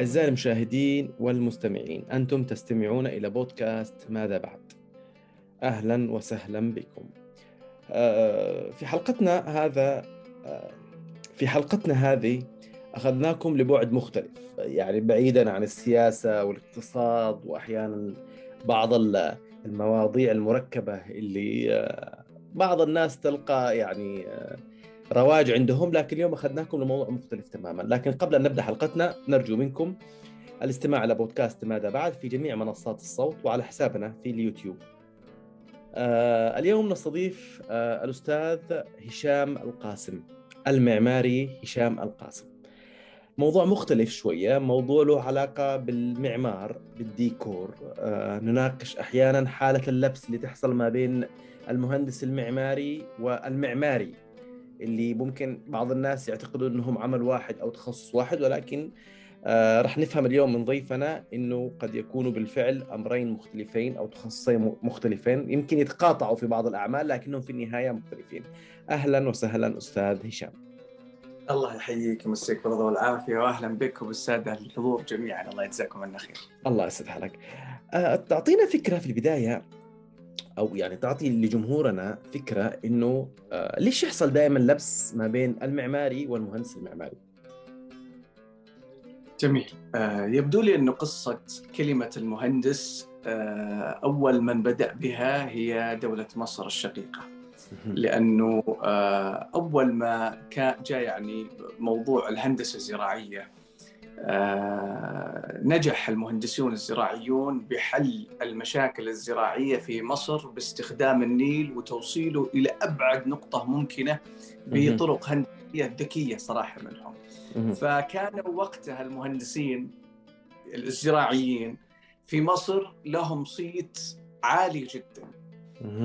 أعزائي المشاهدين والمستمعين أنتم تستمعون إلى بودكاست ماذا بعد؟ أهلا وسهلا بكم. آه، في حلقتنا هذا آه، في حلقتنا هذه أخذناكم لبعد مختلف يعني بعيدا عن السياسة والاقتصاد وأحيانا بعض المواضيع المركبة اللي آه، بعض الناس تلقى يعني رواج عندهم لكن اليوم أخذناكم لموضوع مختلف تماما. لكن قبل أن نبدأ حلقتنا نرجو منكم الاستماع على بودكاست ماذا بعد في جميع منصات الصوت وعلى حسابنا في اليوتيوب. آه اليوم نستضيف آه الأستاذ هشام القاسم المعماري هشام القاسم. موضوع مختلف شوية موضوع له علاقة بالمعمار بالديكور. آه نناقش أحيانا حالة اللبس اللي تحصل ما بين المهندس المعماري والمعماري. اللي ممكن بعض الناس يعتقدوا إنهم عمل واحد أو تخصص واحد ولكن آه رح نفهم اليوم من ضيفنا إنه قد يكونوا بالفعل أمرين مختلفين أو تخصصين مختلفين يمكن يتقاطعوا في بعض الأعمال لكنهم في النهاية مختلفين. أهلا وسهلا أستاذ هشام. الله يحييك ويمسيك بالرضا والعافية واهلا بك وبالسادة الحضور جميعا الله يجزاكم عنا خير. الله يسعد حالك. آه تعطينا فكرة في البداية أو يعني تعطي لجمهورنا فكرة إنه آه ليش يحصل دائما لبس ما بين المعماري والمهندس المعماري؟ جميل. آه يبدو لي انه قصة كلمة المهندس آه أول من بدأ بها هي دولة مصر الشقيقة. لأنه آه أول ما كان جاء يعني موضوع الهندسة الزراعية آه، نجح المهندسون الزراعيون بحل المشاكل الزراعية في مصر باستخدام النيل وتوصيله إلى أبعد نقطة ممكنة بطرق هندسية ذكية صراحة منهم. فكانوا وقتها المهندسين الزراعيين في مصر لهم صيت عالي جدا.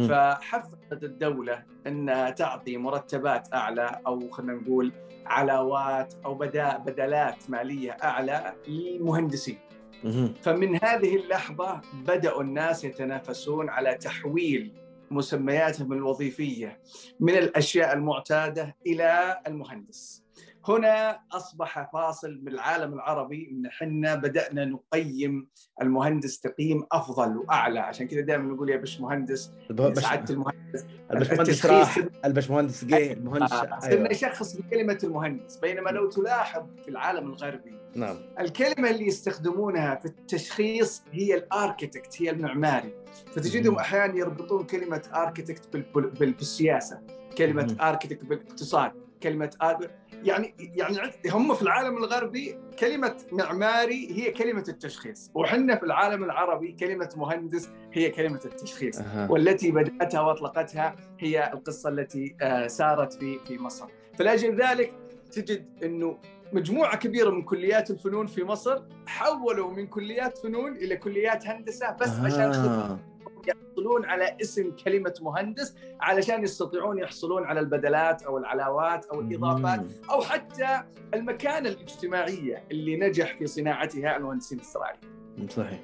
فحفزت الدولة انها تعطي مرتبات أعلى أو خلينا نقول علاوات أو بدلات مالية أعلى للمهندسين. فمن هذه اللحظة بدأوا الناس يتنافسون على تحويل مسمياتهم الوظيفية من الأشياء المعتادة إلى المهندس. هنا أصبح فاصل بالعالم العربي إن إحنا بدأنا نقيم المهندس تقييم أفضل وأعلى. عشان كذا دائما نقول يا باشمهندس سعاده المهندس الباشمهندس راح. الباشمهندس جه المهندس آه. أيوة. يشخص بكلمة المهندس بينما لو تلاحظ في العالم الغربي نعم. الكلمة اللي يستخدمونها في التشخيص هي الأركيتكت هي المعماري. فتجدهم أحيانا يربطون كلمة أركيتكت بالسياسة كلمة أركيتكت بالاقتصاد كلمة يعني يعني هم في العالم الغربي كلمة معماري هي كلمة التشخيص وحنا في العالم العربي كلمة مهندس هي كلمة التشخيص أه. والتي بدأتها وأطلقتها هي القصة التي آه، سارت في في مصر فلأجل ذلك تجد إنه مجموعة كبيرة من كليات الفنون في مصر حولوا من كليات فنون إلى كليات هندسة بس آه. عشان خدمة يحصلون على اسم كلمة مهندس علشان يستطيعون يحصلون على البدلات أو العلاوات أو الإضافات أو حتى المكانة الاجتماعية اللي نجح في صناعتها المهندسين الزراعيين. صحيح.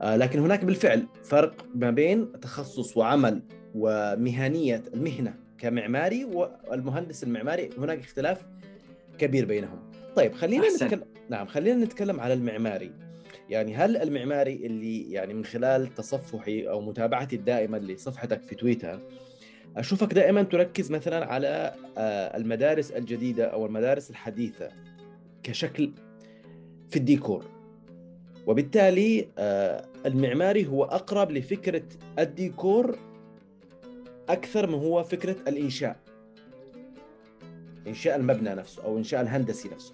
آه لكن هناك بالفعل فرق ما بين تخصص وعمل ومهنية المهنة كمعماري والمهندس المعماري هناك اختلاف كبير بينهم. طيب خلينا نتكلم نعم خلينا نتكلم على المعماري. يعني هل المعماري اللي يعني من خلال تصفحي أو متابعتي الدائمة لصفحتك في تويتر أشوفك دائما تركز مثلا على آه، المدارس الجديدة أو المدارس الحديثة كشكل في الديكور. وبالتالي آه، المعماري هو أقرب لفكرة الديكور أكثر من هو فكرة الإنشاء. إنشاء المبنى نفسه أو إنشاء الهندسي نفسه.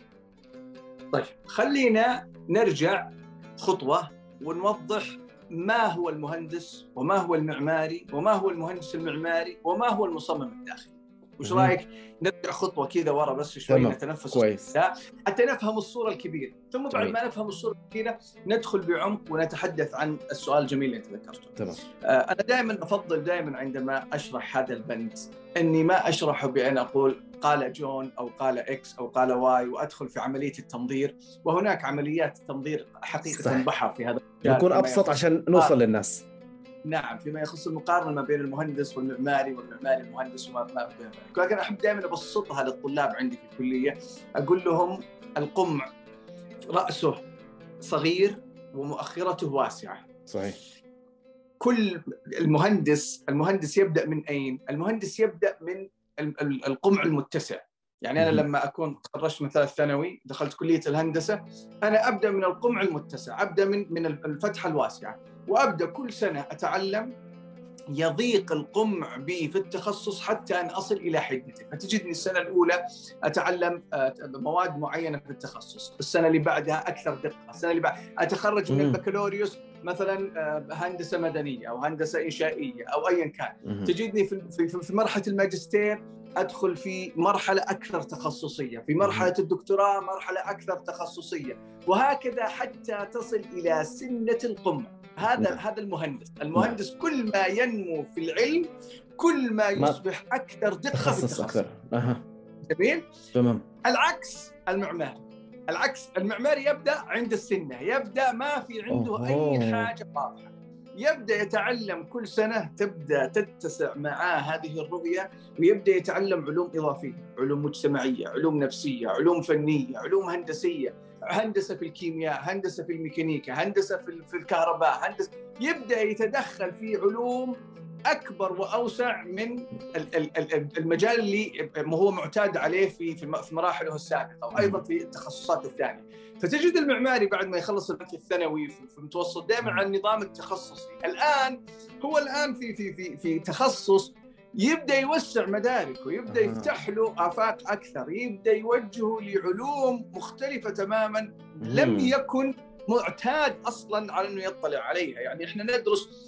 طيب خلينا نرجع خطوة ونوضح ما هو المهندس وما هو المعماري وما هو المهندس المعماري وما هو المصمم الداخلي. وش رأيك نرجع خطوة كذا ورا بس شوي نتنفس كويس. حتى نفهم الصورة الكبيرة. ثم بعد ما نفهم الصورة الكبيرة ندخل بعمق ونتحدث عن السؤال الجميل اللي انت ذكرته تمام. آه أنا دائما أفضل دائما عندما أشرح هذا البند أني ما اشرحه بأن أقول قال جون أو قال X أو قال Y وأدخل في عملية التنظير وهناك عمليات تنظير حقيقة صح. بحر في هذا يكون أبسط عشان نوصل للناس. نعم فيما يخص المقارنة ما بين المهندس والمعماري والمعماري المهندس وما ما لكن أحب دائما أبسطها للطلاب عندي في الكلية. أقول لهم القمع رأسه صغير ومؤخرته واسعة. صحيح. كل المهندس المهندس يبدأ من أين؟ المهندس يبدأ من القمع المتسع. يعني أنا لما أكون تخرجت من ثالث ثانوي دخلت كلية الهندسة أنا أبدأ من القمع المتسع أبدأ من من الفتحة الواسعة وأبدأ كل سنة أتعلم يضيق القمع بي في التخصص حتى أن أصل إلى حدته، فتجدني السنة الأولى أتعلم آه، مواد معينة في التخصص، السنة اللي بعدها أكثر دقة، السنة اللي بعدها أتخرج من البكالوريوس مثلا آه، هندسة مدنية أو هندسة إنشائية أو ايا كان، تجدني في في مرحلة الماجستير أدخل في مرحلة أكثر تخصصية، في مرحلة الدكتوراه مرحلة أكثر تخصصية، وهكذا حتى تصل إلى سنة القمة. هذا نعم. هذا المهندس، المهندس نعم. كل ما ينمو في العلم كل ما يصبح أكثر دقة تخصص أكثر. أها. جميل؟ تمام. العكس المعماري العكس المعماري يبدأ عند السنة، يبدأ ما في عنده أوه. اي حاجة واضحة. يبدأ يتعلم كل سنة تبدأ تتسع معاه هذه الرؤية ويبدأ يتعلم علوم إضافية، علوم مجتمعية، علوم نفسية، علوم فنية، علوم هندسية، هندسة في الكيمياء، هندسة في الميكانيكا، هندسة في الكهرباء، هندسة يبدأ يتدخل في علوم أكبر وأوسع من المجال اللي هو معتاد عليه في في مراحله السابقه وأيضا في التخصصات الثانية. فتجد المعماري بعد ما يخلص البحث الثانوي في المتوسط دائما على النظام التخصصي، الآن هو الآن في في في في تخصص يبدأ يوسع مداركه يبدأ يفتح له آفاق أكثر يبدأ يوجهه لعلوم مختلفة تماما لم يكن معتاد أصلا على أنه يطلع عليها. يعني إحنا ندرس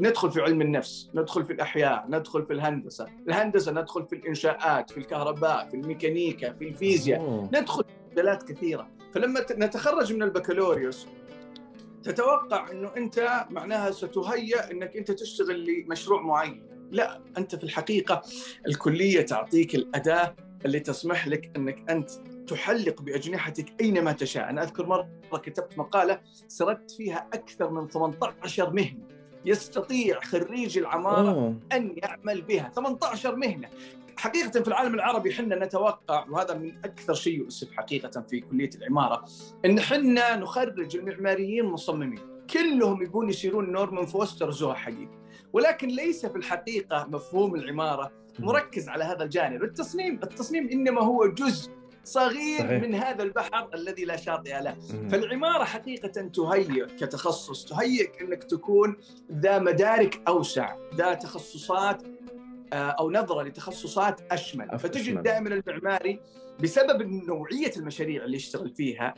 ندخل في علم النفس ندخل في الأحياء ندخل في الهندسة الهندسة ندخل في الإنشاءات في الكهرباء في الميكانيكا في الفيزياء ندخل في مجالات كثيرة. فلما نتخرج من البكالوريوس تتوقع إنه أنت معناها ستهيأ إنك أنت تشتغل لمشروع معين. لا أنت في الحقيقة الكلية تعطيك الأداة اللي تسمح لك إنك أنت تحلق بأجنحتك أينما تشاء، أنا أذكر مرة كتبت مقالة سردت فيها أكثر من 18 مهنة. يستطيع خريج العمارة أوه. أن يعمل بها. 18 مهنة. حقيقة في العالم العربي حنا نتوقع وهذا من أكثر شيء يؤسف حقيقة في كلية العمارة إن حنا نخرج المعماريين مصممين. كلهم يبون يصيرون نورمان فوستر زوها حقيقي. ولكن ليس في الحقيقة مفهوم العمارة مركز على هذا الجانب. التصميم التصميم إنما هو جزء صغير صحيح. من هذا البحر الذي لا شاطئ له. فالعمارة حقيقة تهيئ كتخصص تهيئك أنك تكون ذا مدارك أوسع ذا تخصصات آه، أو نظرة لتخصصات أشمل. فتجد دائما المعماري بسبب نوعية المشاريع اللي يشتغل فيها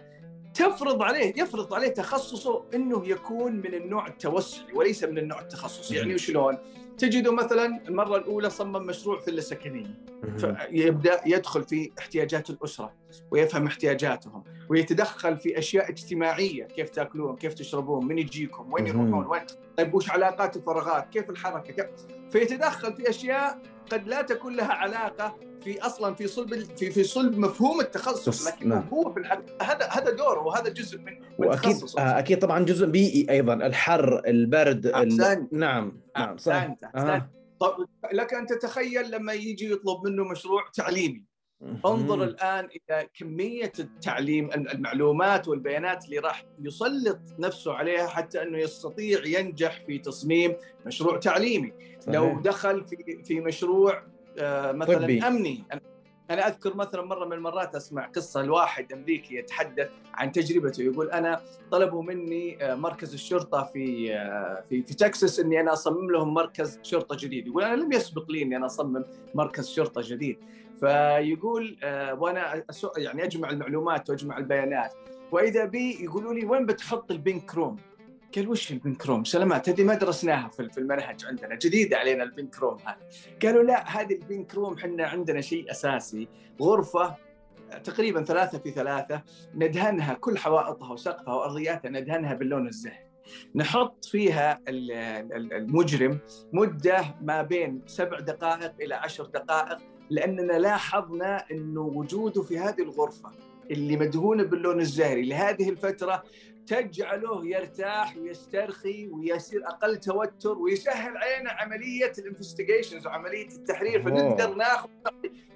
تفرض عليه يفرض عليه تخصصه إنه يكون من النوع التوسعي وليس من النوع التخصصي. يعني وشلون؟ تجده مثلا المرة الأولى صمم مشروع فيلا سكنيه فيبدأ يدخل في احتياجات الأسرة. ويفهم احتياجاتهم ويتدخل في أشياء اجتماعية كيف تأكلون كيف تشربون من يجيكم وين يروحون وين طيب وش علاقات الفراغات كيف الحركة كيف فيتدخل في أشياء قد لا تكون لها علاقة في أصلا في صلب في في صلب مفهوم التخصص لكن نعم. هو في هذا هذا دوره وهذا جزء من, من وأكيد آه أكيد طبعا جزء بيئي أيضا الحر البرد ال... نعم نعم صح. أحسنت. طب لك أن تتخيل لما يجي يطلب منه مشروع تعليمي انظر الآن إلى كمية التعليم المعلومات والبيانات اللي راح يسلط نفسه عليها حتى أنه يستطيع ينجح في تصميم مشروع تعليمي. صحيح. لو دخل في في مشروع آه، مثلا طبي. أمني. أنا أذكر مثلا مرة من المرات أسمع قصة لواحد أمريكي يتحدث عن تجربته يقول أنا طلبوا مني آه، مركز الشرطة في آه، في في تكساس إني أنا أصمم لهم مركز شرطة جديد. يقول أنا لم يسبق لي إني أنا أصمم مركز شرطة جديد. فيقول وأنا يعني أجمع المعلومات وأجمع البيانات. وإذا بي يقولوا لي وين بتحط ال pink room قال وش ال pink room سلامات هذه ما درسناها في المنهج عندنا جديدة علينا ال pink room هذه. قالوا لا هذه ال pink room إحنا عندنا شيء أساسي غرفة تقريبا ثلاثة في ثلاثة ندهنها كل حوائطها وسقفها وأرضياتها ندهنها باللون الزهري نحط فيها المجرم مدة ما بين سبع دقائق إلى عشر دقائق لأننا لاحظنا أنه وجوده في هذه الغرفة اللي مدهونة باللون الزهري لهذه الفترة تجعله يرتاح ويسترخي ويصير أقل توتر ويسهل علينا عملية الانفستيجيشنز وعملية التحرير. فنقدر ناخذ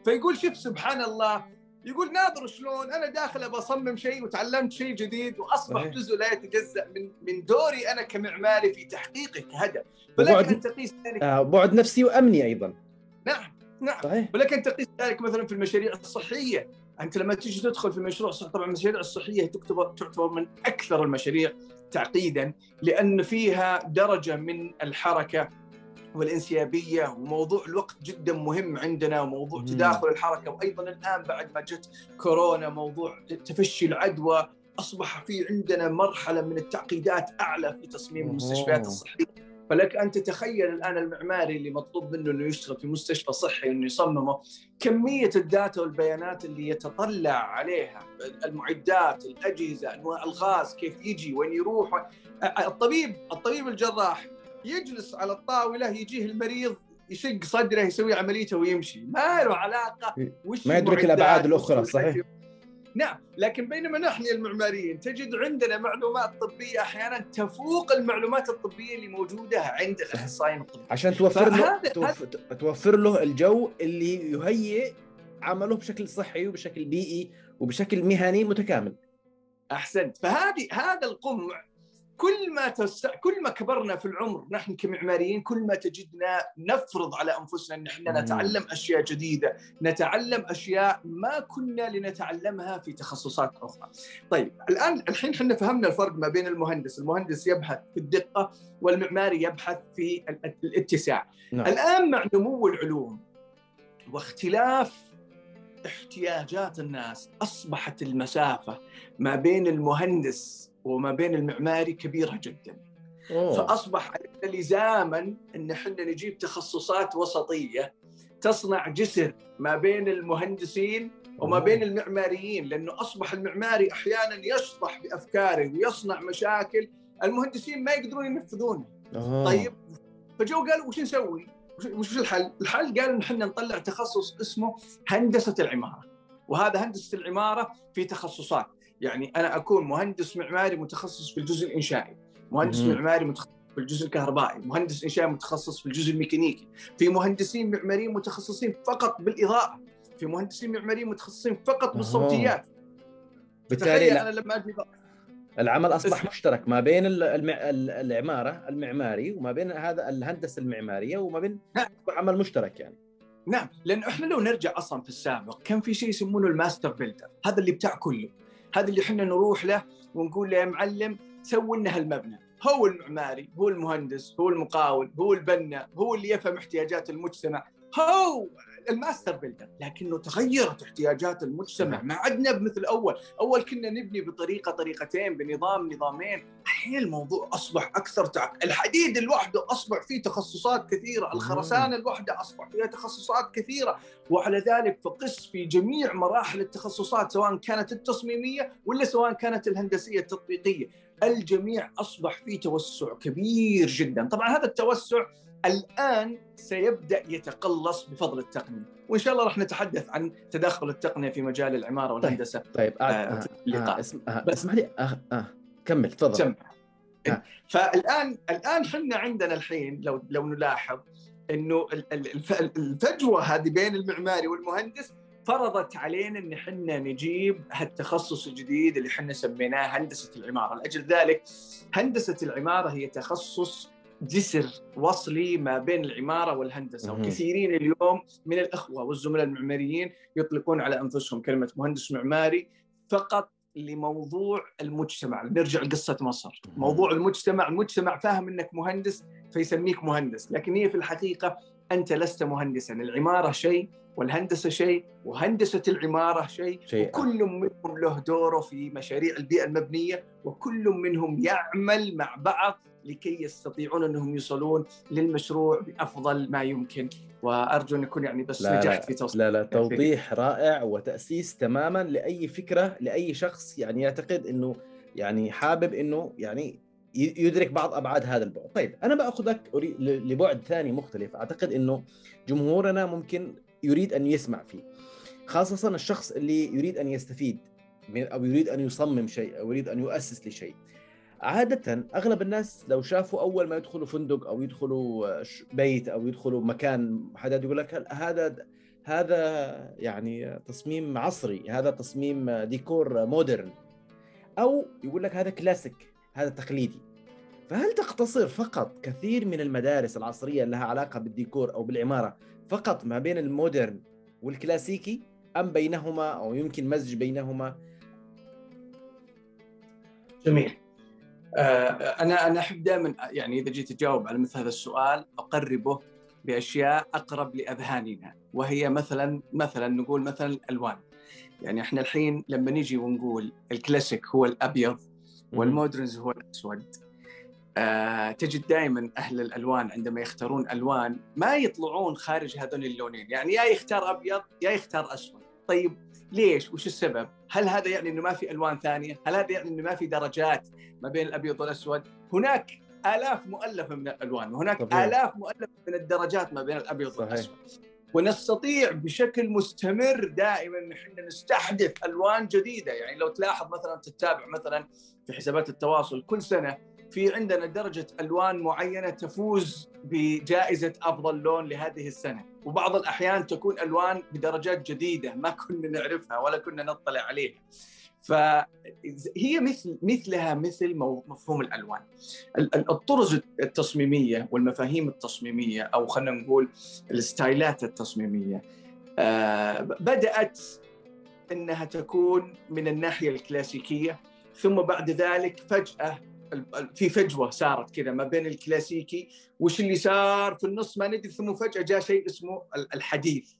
فيقول شوف سبحان الله يقول ناظر شلون؟ أنا داخل بصمم شيء وتعلمت شيء جديد وأصبح صحيح. جزء لا يتجزأ من من دوري أنا كمعماري في تحقيقه كهدف. وبعد- فلك ان تقيس ذلك. آه بعد نفسي وأمني أيضا. نعم. نعم صحيح ولك ان تقيس ذلك مثلا في المشاريع الصحية أنت لما تيجي تدخل في مشروع صح طبعا المشاريع الصحية تعتبر تعتبر من أكثر المشاريع تعقيدا لأن فيها درجة من الحركة والانسيابية وموضوع الوقت جدا مهم عندنا وموضوع مم. تداخل الحركة وأيضا الآن بعد ما جت كورونا موضوع تفشي العدوى أصبح في عندنا مرحلة من التعقيدات أعلى في تصميم المستشفيات. الصحية فلك أن تتخيل الآن المعماري اللي مطلوب منه إنه يشتغل في مستشفى صحي إنه يصممه كمية الداتا والبيانات اللي يتطلع عليها المعدات الأجهزة أنواع الغاز كيف يجي وين يروح الطبيب الطبيب الجراح يجلس على الطاولة يجيه المريض يشق صدره يسوي عمليته ويمشي. ما له علاقة وش ما يدرك الأخرى، وش صحيح. نعم لكن بينما نحن المعماريين تجد عندنا معلومات طبية أحيانا تفوق المعلومات الطبية اللي موجودة عند الأخصائيين الطبيين عشان توفر له. توفر له الجو اللي يهيئ عمله بشكل صحي وبشكل بيئي وبشكل مهني متكامل. أحسنت. فهذه هذا القمع كل ما تس... كل ما كبرنا في العمر نحن كمعماريين كل ما تجدنا نفرض على أنفسنا إن إحنا. نتعلم أشياء جديدة، نتعلم أشياء ما كنا لنتعلمها في تخصصات أخرى. طيب الآن الحين إحنا فهمنا الفرق ما بين المهندس، المهندس يبحث في الدقة والمعماري يبحث في ال- الاتساع. نعم الآن مع نمو العلوم واختلاف احتياجات الناس أصبحت المسافة ما بين المهندس وما بين المعماري كبيرة جدا أوه. فأصبح علينا لزاما إن إحنا نجيب تخصصات وسطية تصنع جسر ما بين المهندسين وما. بين المعماريين لأنه أصبح المعماري أحيانا يشطح بأفكاره ويصنع مشاكل المهندسين ما يقدرون ينفذونها. طيب فجو قالوا وش نسوي؟ وش- الحل؟ الحل قالوا إن إحنا نطلع تخصص اسمه هندسة العمارة وهذا هندسة العمارة في تخصصات يعني أنا أكون مهندس معماري متخصص في الجزء الإنشائي مهندس مهم. معماري متخصص في الجزء الكهربائي مهندس انشائي متخصص في الجزء الميكانيكي في مهندسين معماريين متخصصين فقط بالإضاءة في مهندسين معماريين متخصصين فقط. بالصوتيات بالتالي أنا لما أجي العمل أصبح. مشترك ما بين ال- المع... ال- العمارة المعماري وما بين هذا الهندسة المعمارية وما بين نعم. عمل مشترك يعني نعم لأن إحنا لو نرجع أصلا في السابق كان في شيء يسمونه ال master builder هذا اللي بتاع كله هذا اللي إحنا نروح له ونقول له يا معلم سوي لنا هالمبنى. هو المعماري هو المهندس هو المقاول هو البنا هو اللي يفهم احتياجات المجتمع. هو! ال master builder لكنه تغيرت احتياجات المجتمع. ما عدنا بمثل أول. أول كنا نبني بطريقة طريقتين بنظام نظامين. الحين الموضوع أصبح أكثر تعق... الحديد لوحده أصبح فيه تخصصات كثيرة. الخرسانة لوحدها أصبح فيها تخصصات كثيرة. وعلى ذلك فقس في جميع مراحل التخصصات سواء كانت التصميمية ولا سواء كانت الهندسية التطبيقية. الجميع أصبح في توسع كبير جدا. طبعا هذا التوسع الآن سيبدأ يتقلص بفضل التقنية. وإن شاء الله راح نتحدث عن تدخل التقنية في مجال العمارة والهندسة. طيب آه آه، آه. آه اسم آه بس- اسمح لي آه آه كمل تفضل. سمع آه. فالآن الآن إحنا عندنا الحين لو لو نلاحظ إنه ال- ال- الف- الفجوة هذه بين المعماري والمهندس فرضت علينا إن إحنا نجيب هالتخصص الجديد اللي إحنا سميناه هندسة العمارة، لأجل ذلك هندسة العمارة هي تخصص جسر وصلي ما بين العمارة والهندسة،. وكثيرين اليوم من الأخوة والزملاء المعماريين يطلقون على أنفسهم كلمة مهندس معماري فقط لموضوع المجتمع. نرجع لقصة مصر. موضوع المجتمع المجتمع فاهم أنك مهندس فيسميك مهندس لكن هي في الحقيقة أنت لست مهندسا. العمارة شيء والهندسة شيء وهندسة العمارة شيء. شيء وكل منهم له دوره في مشاريع البيئة المبنية وكل منهم يعمل مع بعض لكي يستطيعون أنهم يوصلون للمشروع بأفضل ما يمكن. وأرجو أن أكون يعني بس لا نجحت في توصيل. لا لا توضيح رائع وتأسيس تماما لأي فكرة لأي شخص يعني يعتقد أنه يعني حابب أنه يعني يدرك بعض أبعاد هذا البعد. طيب أريد- ل- لبعد ثاني مختلف. أعتقد أنه جمهورنا ممكن يريد أن يسمع فيه. خاصة الشخص اللي يريد أن يستفيد من أو يريد أن يصمم شيء أو يريد أن يؤسس لشيء. عادة أغلب الناس لو شافوا أول ما يدخلوا فندق أو يدخلوا ش- بيت أو يدخلوا مكان حداد يقول لك هذا هذا يعني تصميم عصري هذا تصميم ديكور مودرن. أو يقول لك هذا كلاسيك هذا تقليدي. فهل تقتصر فقط كثير من المدارس العصرية لها علاقة بالديكور أو بالعمارة فقط ما بين المودرن والكلاسيكي أم بينهما أو يمكن مزج بينهما؟ جميل. آه، أنا أنا أحب دائما يعني إذا جيت اجاوب على مثل هذا السؤال أقربه بأشياء أقرب لأذهاننا وهي مثلا مثلا نقول مثلا الألوان. يعني إحنا الحين لما نجي ونقول الكلاسيك هو الأبيض والمودرنز هو الأسود آه تجد دائما أهل الألوان عندما يختارون ألوان ما يطلعون خارج هذول اللونين. يعني يا يختار أبيض يا يختار أسود. طيب ليش؟ وش السبب؟ هل هذا يعني إنه ما في ألوان ثانية؟ هل هذا يعني إنه ما في درجات ما بين الأبيض والأسود؟ هناك آلاف مؤلفة من الألوان وهناك طبيعي. آلاف مؤلفة من الدرجات ما بين الأبيض صحيح. والأسود. ونستطيع بشكل مستمر دائما نحن نستحدث ألوان جديدة. يعني لو تلاحظ مثلا تتابع مثلا في حسابات التواصل كل سنة في عندنا درجة ألوان معينة تفوز بجائزة أفضل لون لهذه السنة. وبعض الأحيان تكون ألوان بدرجات جديدة ما كنا نعرفها ولا كنا نطلع عليها. فهي مثل مثلها مثل مفهوم الألوان. الطرز التصميمية والمفاهيم التصميمية أو خلينا نقول الستايلات التصميمية آه، بدأت إنها تكون من الناحية الكلاسيكية. ثم بعد ذلك فجأة في فجوة صارت كذا ما بين الكلاسيكي وش اللي صار في النص ما ندري ثم فجأة جاء شيء اسمه الحديث.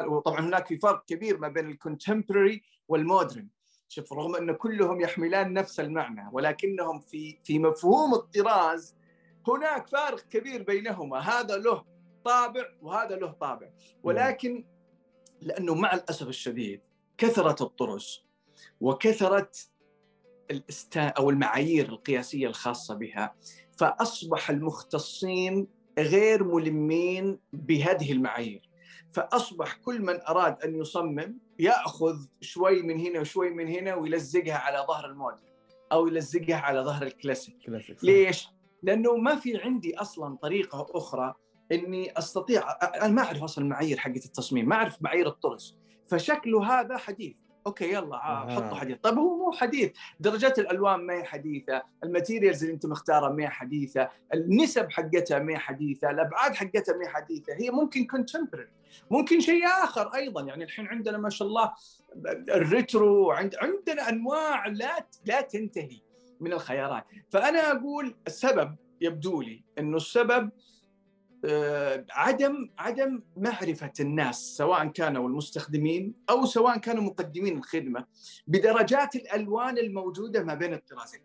أو طبعا هناك في فرق كبير ما بين ال contemporary وال modern شوف رغم أن كلهم يحملان نفس المعنى ولكنهم في في مفهوم الطراز هناك فارق كبير بينهما. هذا له طابع وهذا له طابع. ولكن لأنه مع الأسف الشديد كثرة الطرز وكثرة الاستا أو المعايير القياسية الخاصة بها فأصبح المختصين غير ملمين بهذه المعايير. فأصبح كل من أراد أن يصمم يأخذ شوي من هنا وشوي من هنا ويلزقها على ظهر الموديل أو يلزقها على ظهر ال classic. classic ليش؟ لأنه ما في عندي أصلا طريقة أخرى إني أستطيع أنا ما أعرف أصلا المعايير حقت التصميم ما أعرف معايير الطرز فشكله هذا حديث. okay يلا آه. حطوا حديث. طيب هو مو حديث. درجات الألوان ما هي حديثة ال materials اللي أنت مختارها ما هي حديثة النسب حقتها ما هي حديثة الأبعاد حقتها ما هي حديثة. هي ممكن contemporary ممكن شيء آخر أيضا. يعني الحين عندنا ما شاء الله الريترو عند عندنا أنواع لا لا تنتهي من الخيارات. فأنا أقول السبب يبدو لي إنه السبب آه، عدم عدم معرفة الناس سواء كانوا المستخدمين أو سواء كانوا مقدمين الخدمة بدرجات الألوان الموجودة ما بين الطرازين.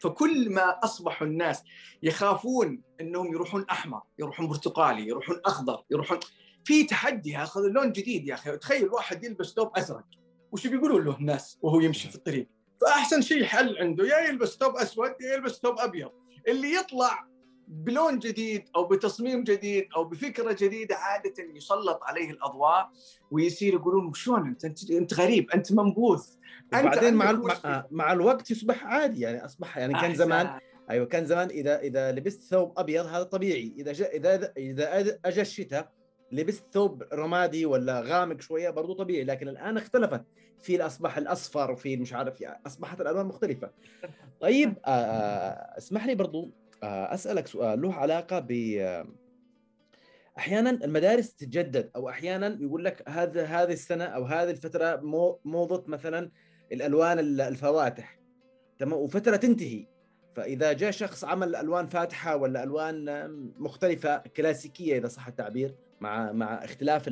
فكل ما أصبحوا الناس يخافون أنهم يروحون أحمر، يروحون برتقالي، يروحون أخضر، يروحون في تحدي ياخذ لون جديد يا أخي، تخيل واحد يلبس ثوب أزرق، وش بيقولوا له الناس وهو يمشي في الطريق؟ فأحسن شيء حل عنده يا يلبس ثوب أسود يا يلبس ثوب أبيض، اللي يطلع بلون جديد أو بتصميم جديد أو بفكرة جديدة عادة يسلط عليه الأضواء ويصير يقولون شلون أنت؟ انت, أنت غريب أنت منبوذ. وبعدين مع مع, مع الوقت يصبح عادي يعني اصبح يعني كان زمان أيوه كان زمان اذا إذا لبست ثوب أبيض هذا طبيعي. إذا جا اذا إذا أجى الشتاء لبست ثوب رمادي ولا غامق شوية برضو طبيعي لكن الآن اختلفت. في أصبح الأصفر وفي مش عارف يعني أصبحت الألوان مختلفة. طيب آه, آه، اسمح لي برضو أسألك سؤال له علاقة ب أحيانا المدارس تتجدد أو أحيانا يقول لك هذا هذه السنة أو هذه الفترة موضه مثلا الألوان الفواتح تمام؟ وفترة تنتهي فإذا جاء شخص عمل ألوان فاتحة ولا ألوان مختلفة كلاسيكية إذا صح التعبير مع مع اختلاف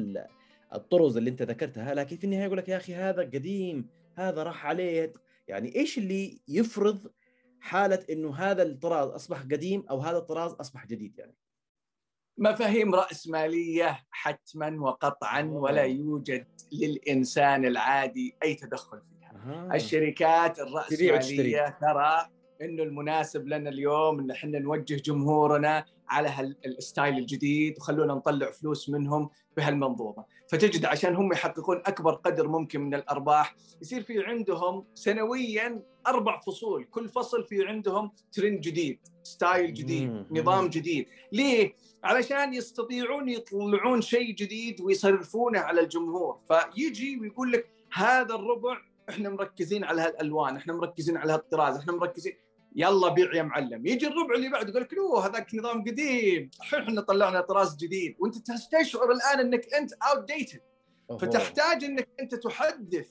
الطرز اللي أنت ذكرتها لكن في النهاية يقول لك يا أخي هذا قديم هذا راح عليه يعني إيش اللي يفرض حالة إنه هذا الطراز أصبح قديم أو هذا الطراز أصبح جديد يعني. مفاهيم رأسمالية حتما وقطعا ولا يوجد للإنسان العادي أي تدخل فيها. آه. الشركات الرأسمالية ترى إنه المناسب لنا اليوم إن إحنا نوجه جمهورنا على هال style الجديد وخلونا نطلع فلوس منهم بهالمنظومة، فتجد عشان هم يحققون أكبر قدر ممكن من الأرباح يصير في عندهم سنويا أربع فصول، كل فصل في عندهم ترند جديد، style جديد، نظام جديد، ليه؟ علشان يستطيعون يطلعون شيء جديد ويصرفونه على الجمهور، فيجي ويقول لك هذا الربع إحنا مركزين على هالألوان، إحنا مركزين على هالطراز، إحنا مركزين. يلا بيع يا معلم. يجي الربع اللي بعده يقول لك أوه هذاك نظام قديم. الحين إحنا طلعنا طراز جديد. وأنت تشعر الآن إنك أنت اوت ديتد فتحتاج إنك أنت تحدث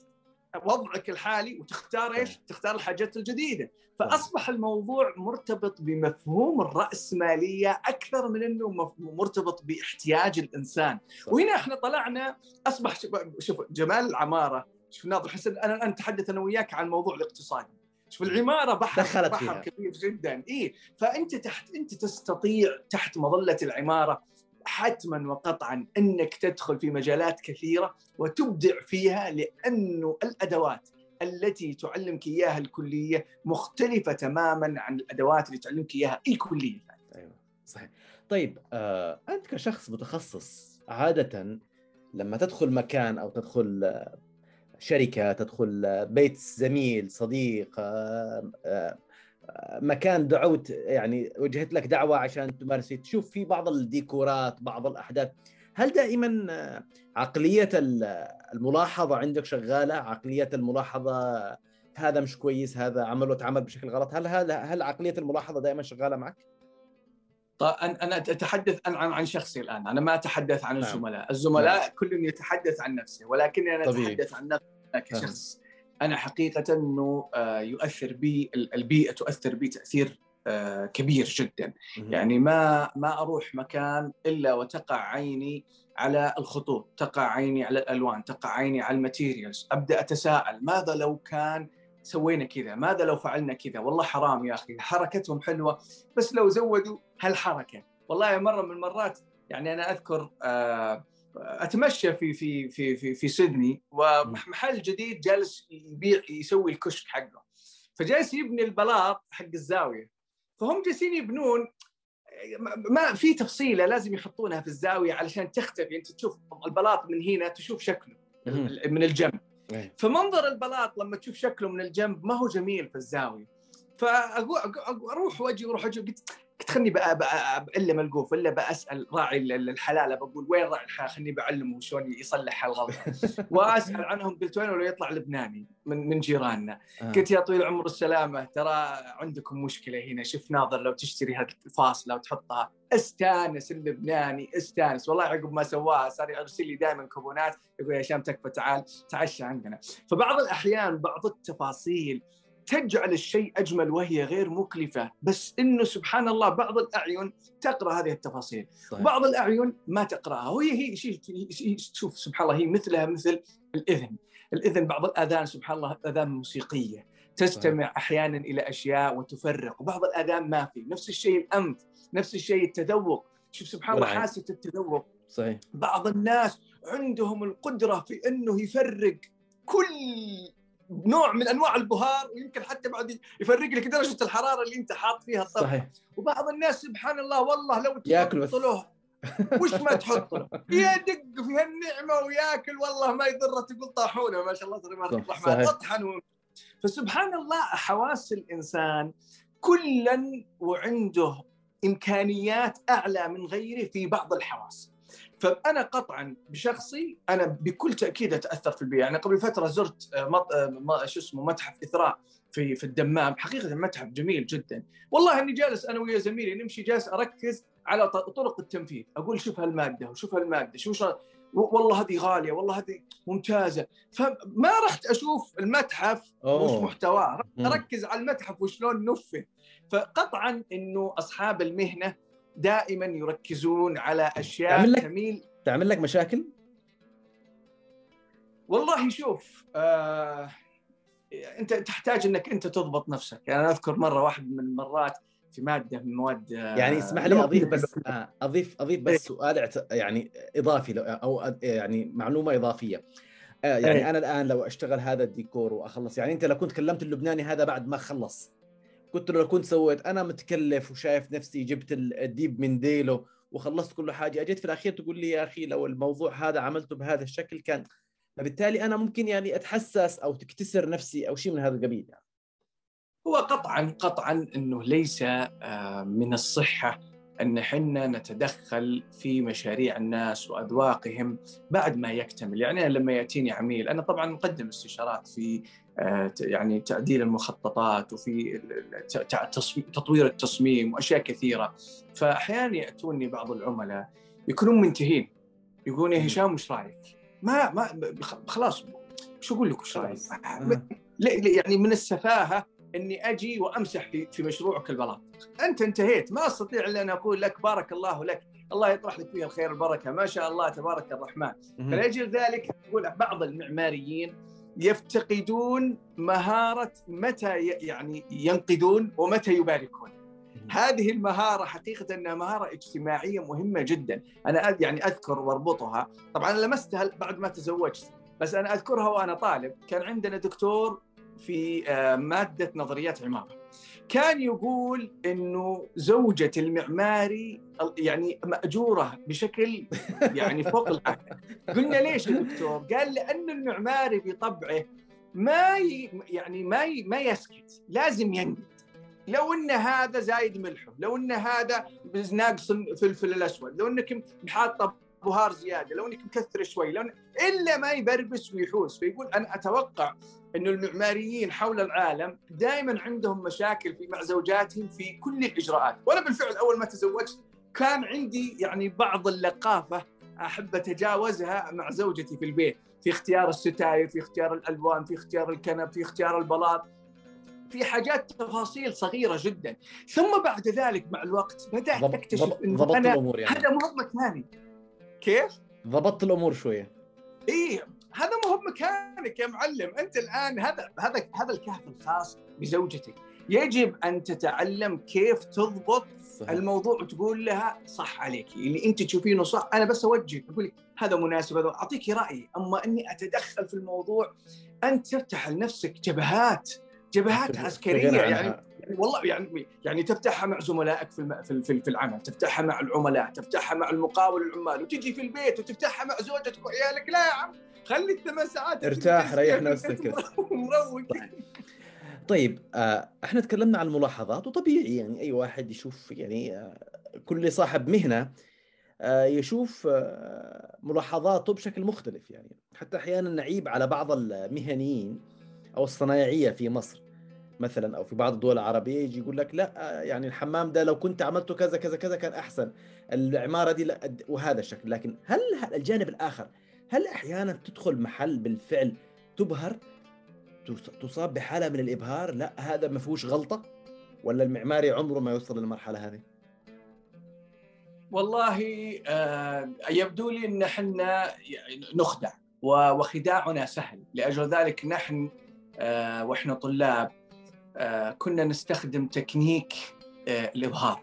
وضعك الحالي وتختار إيش؟ تختار الحاجات الجديدة، فأصبح الموضوع مرتبط بمفهوم الراسماليه أكثر من إنه مرتبط باحتياج الإنسان، وهنا إحنا طلعنا أصبح شوف جمال العمارة شوف ناظر حسن أنا الآن أتحدث أنا وياك عن الموضوع الاقتصادي، شوف العمارة بحر دخلت بحر فيها. كبير جدا. اي فأنت تحت أنت تستطيع تحت مظلة العمارة حتما وقطعا إنك تدخل في مجالات كثيرة وتبدع فيها لأنه الأدوات التي تعلمك إياها الكلية مختلفة تماما عن الأدوات اللي تعلمك إياها الكلية. أيوه صحيح. طيب آه أنت كشخص متخصص عادة لما تدخل مكان أو تدخل آه شركة تدخل بيت زميل صديق آه، آه، مكان دعوت يعني وجهت لك دعوة عشان تمارس تشوف في بعض الديكورات بعض الأحداث. هل دائما عقلية الملاحظة عندك شغالة؟ عقلية الملاحظة هذا مش كويس هذا عمل وتعمل بشكل غلط. هل هذا هل عقلية الملاحظة دائما شغالة معك؟ طيب أنا أتحدث عن عن شخصي الآن. أنا ما أتحدث عن نعم. الزملاء. الزملاء نعم. كل يتحدث عن نفسه ولكني أنا طبيعي. أتحدث عن نفسي كشخص. أنا حقيقة إنه آه، يؤثر بي البيئة تؤثر بي تأثير آه، كبير جدا. يعني ما ما أروح مكان إلا وتقع عيني على الخطوط تقع عيني على الألوان تقع عيني على ال materials. أبدأ أتساءل ماذا لو كان سوينا كذا؟ ماذا لو فعلنا كذا؟ والله حرام يا أخي حركتهم حلوة بس لو زودوا هالحركة. والله مرة من المرات يعني أنا أذكر آه أتمشى في في في في, في سيدني ومحل جديد جالس يبيع يسوي الكشك حقه. فجالس يبني البلاط حق الزاوية. فهم جالسين يبنون ما في تفصيلة لازم يحطونها في الزاوية علشان تختفي. أنت تشوف البلاط من هنا تشوف شكله من الجنب. فمنظر البلاط لما تشوف شكله من الجنب ما هو جميل في الزاوية. فاروح وأجي وأروح أجي قلت قلت خلني بعلم القوف الا بسال راعي الحلالة بقول وين راعي الحلاله خلني بعلمه شلون يصلح الغلط. وأسأل عنهم قلت وين ولا يطلع لبناني من من جيراننا. آه. قلت يا طويل العمر السلامة ترى عندكم مشكلة هنا شوف ناظر لو تشتري هذه الفاصله وتحطها استانس اللبناني استانس. والله عقب ما سواها صار يرسل لي دائما كوبونات يقول يا هشام تكفى تعال تعشى عندنا. فبعض الأحيان بعض التفاصيل تجعل الشيء أجمل وهي غير مكلفة. بس إنه سبحان الله بعض الأعين تقرأ هذه التفاصيل. صحيح. بعض الأعين ما تقرأها. وهي هي شيء شوف سبحان الله هي مثلها مثل الإذن. الإذن بعض الآذان سبحان الله آذان موسيقية. تستمع صحيح. أحيانا إلى أشياء وتفرق. وبعض الآذان ما في. نفس الشيء الأنف نفس الشيء التذوق. شوف سبحان الله حاسة التذوق. صحيح. بعض الناس عندهم القدرة في إنه يفرق كل نوع من أنواع البهار ويمكن حتى بعد يفرق لك. درجه الحرارة اللي أنت حاط فيها الطبخ صحيح. وبعض الناس سبحان الله والله لو تحط له وش ما تحط له يدق في هالنعمة ويأكل والله ما يضره تقول طاحونه ما شاء الله تبارك الرحمن أطحن. فسبحان الله حواس الإنسان كلا وعنده إمكانيات أعلى من غيره في بعض الحواس. فأنا قطعا بشخصي أنا بكل تأكيد أتأثر في البيئة، يعني قبل فترة زرت آه، مط... آه، شو اسمه متحف إثراء في في الدمام، حقيقة متحف جميل جدا، والله إني جالس أنا ويا زميلي نمشي جالس أركز على طرق التنفيذ، أقول شوف هالمادة وشوف هالمادة، شوف والله هذه غالية والله هذه ممتازة. فما رحت أشوف المتحف وش محتواه. أركز على المتحف وشلون نفذ فقطعا إنه أصحاب المهنة دائما يركزون على أشياء تعمل لك تميل تعمل لك مشاكل؟ والله شوف آه أنت تحتاج إنك أنت تضبط نفسك يعني أنا أذكر مرة واحد من المرات في مادة من مواد آه يعني اسمح لي أضيف بس آه اضيف أضيف بس إيه. سؤال يعني إضافي أو يعني معلومة إضافية آه يعني أي. أنا الآن لو أشتغل هذا الديكور وأخلص يعني أنت لو كنت كلمت اللبناني هذا بعد ما خلص قلت له لو كنت سويت أنا متكلف وشايف نفسي جبت الديب من ديله وخلصت كل حاجة أجيت في الأخير تقول لي يا أخي لو الموضوع هذا عملته بهذا الشكل كان فبالتالي أنا ممكن يعني أتحسس أو تكتسر نفسي أو شيء من هذا القبيل يعني. هو قطعا قطعا إنه ليس آه، من الصحة أن حنا نتدخل في مشاريع الناس وأذواقهم بعد ما يكتمل، يعني لما يأتيني عميل أنا طبعا مقدم استشارات في يعني تعديل المخططات وفي تطوير التصميم وأشياء كثيرة، فاحيانا يأتوني بعض العملاء يكونون منتهين. يقولون يا هشام وش رأيك؟ ما ما خلاص شو أقول لك وش رأيك؟ يعني من السفاهة إني أجي وأمسح في في مشروعك البلاط. أنت انتهيت. ما أستطيع إلا أن أقول لك بارك الله لك. الله يطرح لك فيها الخير البركه ما شاء الله تبارك الرحمن. فلأجل ذلك أقول بعض المعماريين يفتقدون مهارة متى يعني ينقدون ومتى يباركون. هذه المهارة حقيقة إنها مهارة اجتماعية مهمة جدا. أنا يعني أذكر وأربطها. طبعا لمستها بعد ما تزوجت بس أنا أذكرها وأنا طالب. كان عندنا دكتور في آه، مادة نظريات عمارة. كان يقول إنه زوجة المعماري يعني مأجورة بشكل يعني فوق العادة قلنا ليش يا دكتور؟ قال لأن المعماري بطبعه ما ي... يعني ما ي... ما يسكت لازم ينقد لو إن هذا زايد ملحه لو إن هذا ناقص الفلفل الأسود لو إنك حاطه بهار زيادة لو إنك مكثر شوي لو إلا ما يبربس ويحوس فيقول أنا أتوقع إنه المعماريين حول العالم دائما عندهم مشاكل في مع زوجاتهم في كل الإجراءات. وأنا بالفعل أول ما تزوجت كان عندي يعني بعض اللقافة أحب أتجاوزها مع زوجتي في البيت في اختيار الستاير في اختيار الألوان في اختيار الكنب في اختيار البلاط. في حاجات تفاصيل صغيرة جدا. ثم بعد ذلك مع الوقت بدأت أكتشف إنه أنا يعني. هذا مو مكاني. كيف؟ ضبطت الأمور شوية. إيه هذا مو مكانك يا معلم. أنت الآن هذا هذا هذا الكهف الخاص بزوجتك. يجب أن تتعلم كيف تضبط صحيح. الموضوع وتقول لها صح عليك. اللي أنت تشوفينه صح. أنا بس أوجه أقول لك هذا مناسب هذا أعطيك رايي أما أني أتدخل في الموضوع أنت تفتح لنفسك جبهات جبهات عسكرية يعني. يعني والله يعني يعني تفتحها مع زملائك في في في العمل، تفتحها مع العملاء، تفتحها مع المقاول العمال، وتجي في البيت وتفتحها مع زوجتك وعيالك، لا يا عم خلي الثمان ساعات ارتاح ريح نفسك. مروق. طيب. آه إحنا تكلمنا عن الملاحظات وطبيعي يعني أي واحد يشوف يعني آه كل صاحب مهنة آه يشوف ملاحظاته بشكل مختلف يعني. حتى أحيانا نعيب على بعض المهنيين أو الصنايعية في مصر. مثلا أو في بعض الدول العربيه يجي يقول لك لا يعني الحمام ده لو كنت عملته كذا كذا كذا كان أحسن. العمارة دي لا وهذا الشكل. لكن هل الجانب الآخر هل أحيانا تدخل محل بالفعل تبهر؟ تصاب بحالة من الإبهار؟ لا هذا ما فيهوش غلطة؟ ولا المعماري عمره ما يوصل للمرحلة هذه؟ والله آه يبدو لي إن إحنا نخدع وخداعنا سهل. لأجل ذلك نحن آه وإحنا طلاب كنا نستخدم تكنيك آه الابهار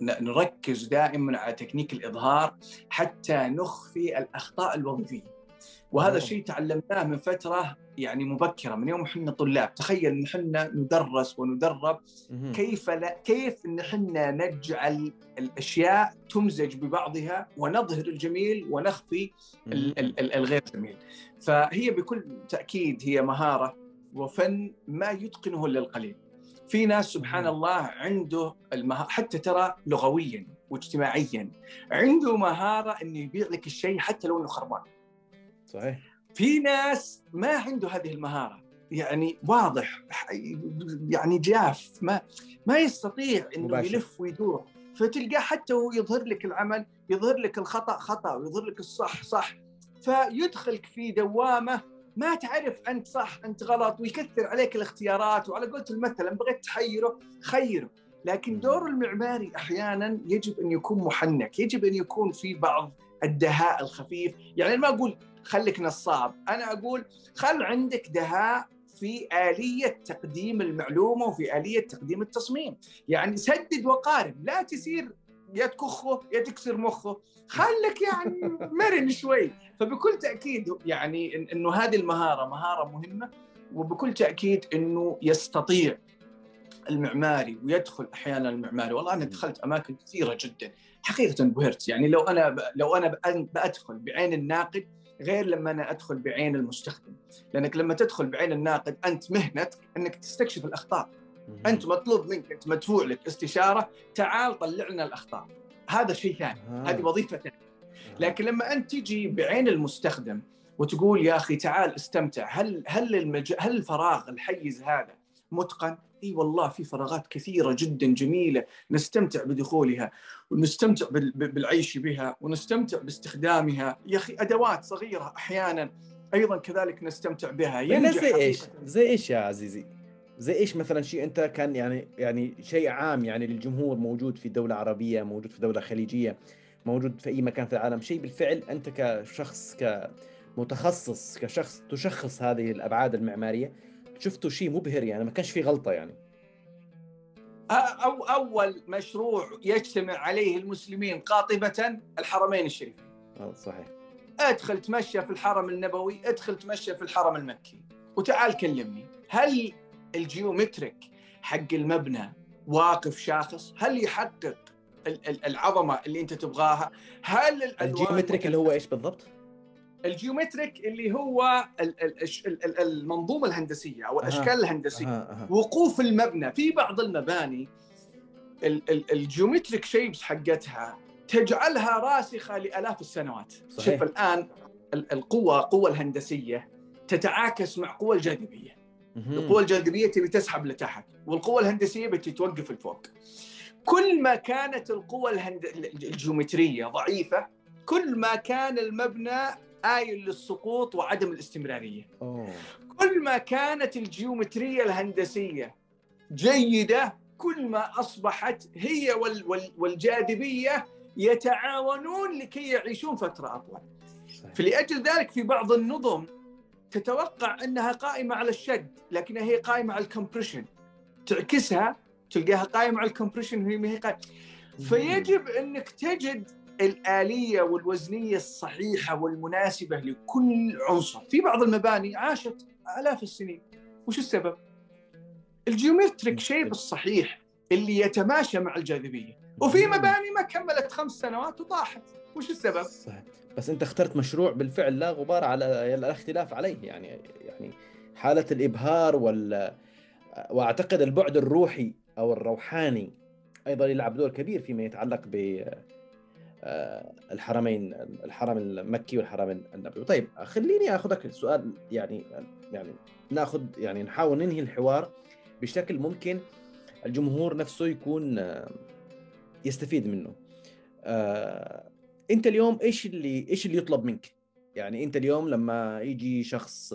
نركز دائما على تكنيك الإظهار حتى نخفي الأخطاء الوظيفية. وهذا الشيء تعلمناه من فترة يعني مبكرة من يوم إحنا طلاب. تخيل إن إحنا ندرس وندرب كيف لا كيف إن إحنا نجعل الأشياء تمزج ببعضها ونظهر الجميل ونخفي الغير جميل. فهي بكل تأكيد هي مهارة وفن ما يتقنه إلا القليل. في ناس سبحان الله عنده المهارة حتى ترى لغويا واجتماعيا عنده مهارة إنه يبيع لك الشيء حتى لو إنه خربان. صحيح. في ناس ما عنده هذه المهارة. يعني واضح يعني جاف ما ما يستطيع إنه مباشر. يلف ويدور. فتلقاه حتى هو يظهر لك العمل يظهر لك الخطأ خطأ ويظهر لك الصح صح فيدخلك في دوامة ما تعرف أنت صح أنت غلط ويكثر عليك الاختيارات. وعلى قولة المثل ان بغيت تحيره خيره. لكن دور المعماري أحيانا يجب أن يكون محنك يجب أن يكون في بعض الدهاء الخفيف. يعني ما أقول خليك نصاب أنا أقول خل عندك دهاء في آلية تقديم المعلومة وفي آلية تقديم التصميم. يعني سدد وقارب لا تسير يا تكخه يا تكسر مخه. خلك يعني مرن شوي. فبكل تأكيد يعني إنه هذه المهارة مهارة مهمة وبكل تأكيد إنه يستطيع المعماري ويدخل أحيانا المعماري. والله أنا دخلت أماكن كثيرة جدا. حقيقة انبهرت يعني لو أنا لو أنا بدخل بعين الناقد غير لما أنا أدخل بعين المستخدم. لأنك لما تدخل بعين الناقد أنت مهنتك إنك تستكشف الأخطاء. أنت مطلوب منك أنت مدفوع لك استشارة تعال طلع لنا الأخطاء هذا شيء ثاني آه. هذه وظيفة ثانية لكن لما أنت تجي بعين المستخدم وتقول يا أخي تعال استمتع هل هل المج... هل الفراغ الحيز هذا متقن؟ إي والله في فراغات كثيرة جدا جميلة نستمتع بدخولها ونستمتع بالعيش بها ونستمتع باستخدامها يا أخي أدوات صغيرة أحيانا أيضا كذلك نستمتع بها ينجح زي إيش؟ زي إيش يا عزيزي؟ زي إيش مثلا شيء أنت كان يعني يعني شيء عام يعني للجمهور موجود في دولة عربية موجود في دولة خليجية موجود في أي مكان في العالم شيء بالفعل أنت كشخص كمتخصص كشخص تشخص هذه الأبعاد المعمارية شفتوا شيء مبهر يعني ما كانش في غلطة يعني. أو أول مشروع يجتمع عليه المسلمين قاطبة الحرمين الشريفين. صحيح. ادخل تمشى في الحرم النبوي ادخل تمشى في الحرم المكي. وتعال كلمني هل الجيومتريك حق المبنى واقف شاخص هل يحقق العظمة اللي أنت تبغاها هل ال geometric اللي هو إيش بالضبط ال geometric اللي هو المنظومة الهندسية أو الاشكال. الهندسية أه. أه. وقوف المبنى في بعض المباني ال geometric shapes حقتها تجعلها راسخة لآلاف السنوات صحيح. شوف الان القوه القوه الهندسية تتعاكس مع قوى الجاذبية القوة الجاذبية تبي تسحب لتحت والقوة الهندسية بتي توقف لفوق كل ما كانت القوة الهند... الجيومترية ضعيفة كل ما كان المبنى آيل للسقوط وعدم الاستمرارية أوه. كل ما كانت الجيومترية الهندسية جيدة كل ما أصبحت هي وال... وال... والجاذبية يتعاونون لكي يعيشون فترة أطول. فلأجل ذلك في بعض النظم تتوقع أنها قائمة على الشد لكنها هي قائمة على ال compression. تعكسها تلقاها قائمة على ال compression وهي ما هي قائمة. فيجب أنك تجد الآلية والوزنية الصحيحة والمناسبة لكل عنصر. في بعض المباني عاشت آلاف السنين. وش السبب؟ ال geometric shape الصحيح اللي يتماشى مع الجاذبية. وفي مباني ما كملت خمس سنوات وطاحت. وش السبب؟ صحيح. بس انت اخترت مشروع بالفعل لا غبار على الاختلاف عليه يعني يعني حالة الإبهار وال وأعتقد البعد الروحي أو الروحاني أيضا يلعب دور كبير فيما يتعلق ب آه، الحرمين الحرم المكي والحرم النبوي. طيب خليني آخذك السؤال يعني يعني نأخذ يعني نحاول ننهي الحوار بشكل ممكن الجمهور نفسه يكون آه، يستفيد منه. آه، انت اليوم إيش اللي إيش اللي يطلب منك؟ يعني انت اليوم لما يجي شخص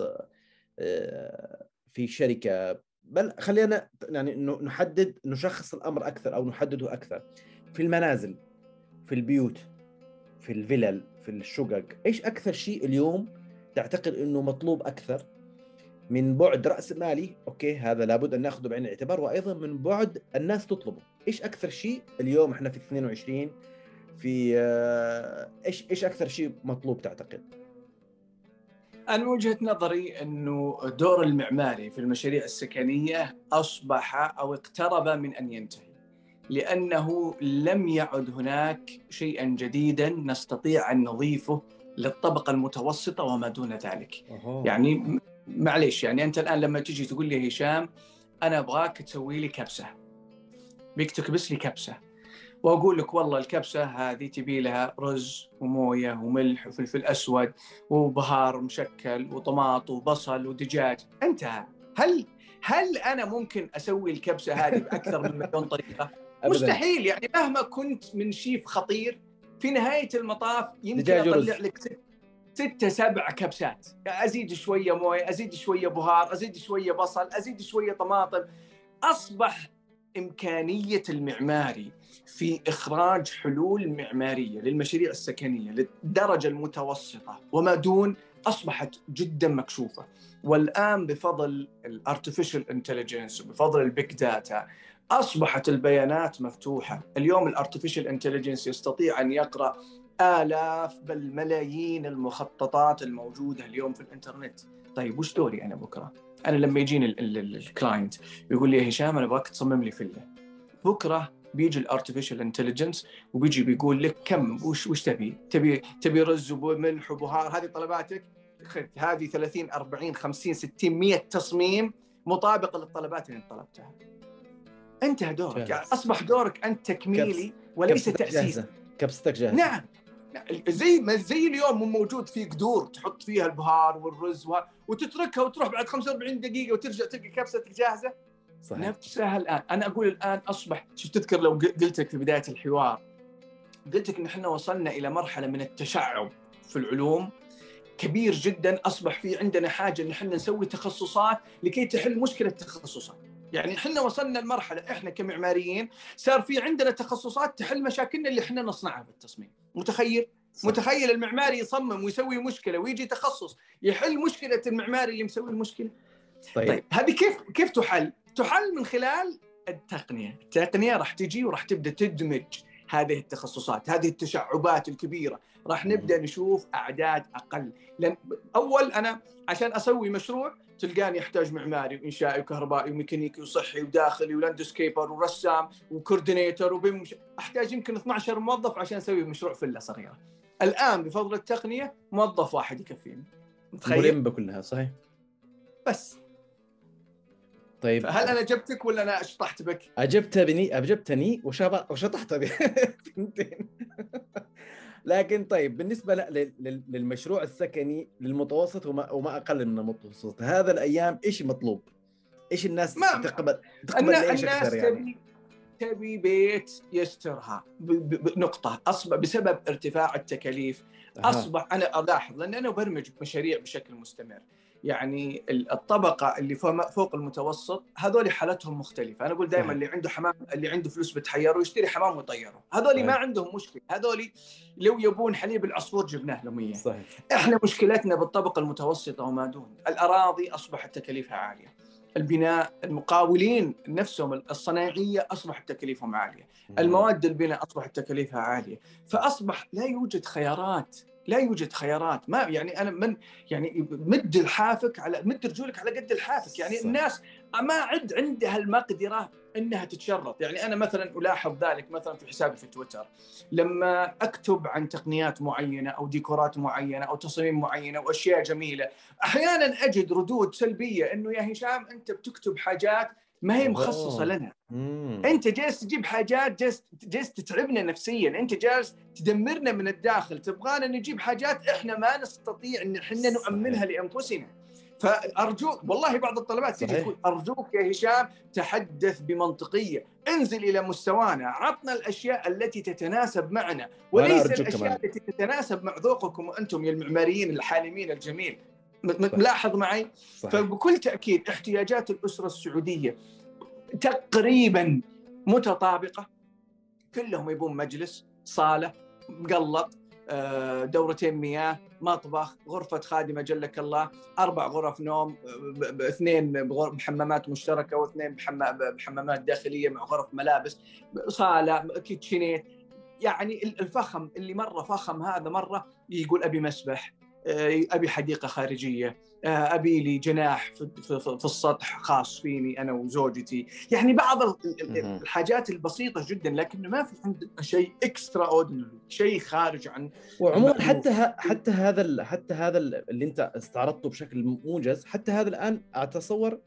في شركة بل خلينا يعني نحدد نشخص الأمر أكثر أو نحدده أكثر. في المنازل في البيوت في الفلل في الشقق إيش أكثر شيء اليوم تعتقد إنه مطلوب أكثر؟ من بعد رأس مالي أوكي هذا لابد أن نأخذه بعين الاعتبار وأيضا من بعد الناس تطلبه. إيش أكثر شيء اليوم إحنا في 22 في آه، إيش إيش أكثر شيء مطلوب تعتقد؟ أنا من وجهة نظري أنه دور المعماري في المشاريع السكنية أصبح أو اقترب من أن ينتهي لأنه لم يعد هناك شيئا جديدا نستطيع أن نضيفه للطبقة المتوسطة وما دون ذلك. أوه. يعني معليش يعني أنت الآن لما تجي تقول لي هشام أنا أبغاك تسوي لي كبسة. بيك تكبس لي كبسة. وأقول لك والله الكبسة هذه تبي لها رز وموية وملح وفلفل أسود وبهار مشكل وطماط وبصل ودجاج. انتهى. هل هل أنا ممكن أسوي الكبسة هذه بأكثر من مليون طريقة؟ مستحيل. يعني مهما كنت من شيف خطير في نهاية المطاف يمكن أطلع لك ست ستة سبع كبسات. أزيد شوية موية أزيد شوية بهار أزيد شوية بصل أزيد شوية طماطم. أصبح إمكانية المعماري في إخراج حلول معمارية للمشاريع السكنية للدرجة المتوسطة وما دون أصبحت جدا مكشوفة. والآن بفضل ال artificial intelligence وبفضل ال big data أصبحت البيانات مفتوحة. اليوم ال artificial intelligence يستطيع أن يقرأ آلاف بل ملايين المخططات الموجودة اليوم في الإنترنت. طيب وش دوري أنا بكرة؟ أنا لما يجيني ال client يقول لي يا هشام أنا أبغاك تصمم لي فيلا بكرة بيجي ال artificial intelligence وبيجي بيقول لك كم وش وش تبي؟ تبي تبي رز وملح وبهار؟ هذه طلباتك؟ خذ هذه 30 40 50 60 100 تصميم مطابقه للطلبات اللي أنت طلبتها. انتهى دورك. يعني أصبح دورك أنت تكميلي وليس تاسيسي كبستك جاهزة. نعم. زي ما زي اليوم موجود في قدور تحط فيها البهار والرز وتتركها وتروح بعد 45 دقيقة وترجع تلقى كبستك جاهزه صحيح. نفسها الآن. أنا أقول الآن أصبح شوف تذكر لو قلت لك في بداية الحوار قلت لك إن إحنا وصلنا إلى مرحلة من التشعب في العلوم. كبير جدا أصبح في عندنا حاجة إن إحنا نسوي تخصصات لكي تحل مشكلة التخصصات. يعني إحنا وصلنا لمرحلة إحنا كمعماريين صار في عندنا تخصصات تحل مشاكلنا اللي إحنا نصنعها بالتصميم. متخيل؟ صح. متخيل المعماري يصمم ويسوي مشكلة ويجي تخصص يحل مشكلة المعماري اللي مسوي المشكلة؟ طيب, طيب. هذه كيف كيف تحل؟ تحل من خلال التقنية. التقنية راح تجي وراح تبدأ تدمج هذه التخصصات هذه التشعبات الكبيرة. راح نبدأ نشوف أعداد أقل. لأن أول أنا عشان أسوي مشروع تلقاني احتاج معماري وإنشائي وكهربائي وميكانيكي وصحي وداخلي و landscaper ورسام و coordinator وبمش... أحتاج يمكن 12 موظف عشان أسوي مشروع فيلا صغيره. الآن بفضل التقنية موظف واحد يكفيني. متخيل؟ ملم بكلها صحيح. بس طيب هل أنا جبتك ولا أنا شطحت بك؟ اجبتني أجبتني وشطحت بك لكن طيب بالنسبة للمشروع السكني للمتوسط وما, وما أقل من المتوسط هذا الأيام إيش مطلوب؟ إيش الناس ما تقبل تقبل إيش الناس يعني؟ تبي تبي بيت يسترها بنقطه أصبح بسبب ارتفاع التكاليف أصبح أنا ألاحظ لأن أنا أبرمج مشاريع بشكل مستمر يعني الطبقة اللي فوق المتوسط هذول حالتهم مختلفة. أنا أقول دائما اللي عنده حمام اللي عنده فلوس بتحيره يشتري حمام ويطيره. هذول ما عندهم مشكلة. هذول لو يبون حليب العصفور جبناه لهم إياه. صحيح. إحنا مشكلتنا بالطبقة المتوسطة وما دون. الأراضي أصبحت تكاليفها عالية. البناء المقاولين نفسهم الصناعية أصبحت تكاليفهم عالية. المواد البناء أصبحت تكاليفها عالية. فأصبح لا يوجد خيارات. لا يوجد خيارات. ما يعني أنا من يعني مد الحافك على مد رجولك على قد الحافك. يعني صح. الناس ما عد عندها المقدرة إنها تتشرط. يعني أنا مثلا ألاحظ ذلك مثلا في حسابي في تويتر. لما أكتب عن تقنيات معينة أو ديكورات معينة أو تصاميم معينة وأشياء جميلة أحيانا أجد ردود سلبية إنه يا هشام أنت بتكتب حاجات ما هي مخصصة لنا. مم. أنت جالس تجيب حاجات جالس جالس تتعبنا نفسيا. أنت جالس تدمرنا من الداخل. تبغانا نجيب حاجات إحنا ما نستطيع إن إحنا نؤمنها لأنفسنا. فأرجوك والله بعض الطلبات تجي تقول أرجوك يا هشام تحدث بمنطقية. انزل إلى مستوانا. عطنا الأشياء التي تتناسب معنا. وليس الأشياء كمان. التي تتناسب مع ذوقكم وأنتم يا المعماريين الحالمين الجميل. ملاحظ معي. فبكل تأكيد احتياجات الأسرة السعودية تقريبا متطابقة. كلهم يبون مجلس صالة مقلط آه، دورتين مياه مطبخ غرفة خادمة جلك الله أربع غرف نوم اثنين بحمامات مشتركة واثنين بحمامات داخلية مع غرف ملابس صالة كيتشينيت. يعني الفخم اللي مرة فخم هذا مرة يقول أبي مسبح. آه، أبي حديقة خارجية. آه، أبي لي جناح في السطح خاص فيني أنا وزوجتي. يعني بعض الحاجات البسيطة جدا لكن ما في عندنا شيء extraordinary شيء خارج عن وعموما حتى حتى هذا حتى هذا اللي أنت استعرضته بشكل موجز حتى هذا الآن أتصور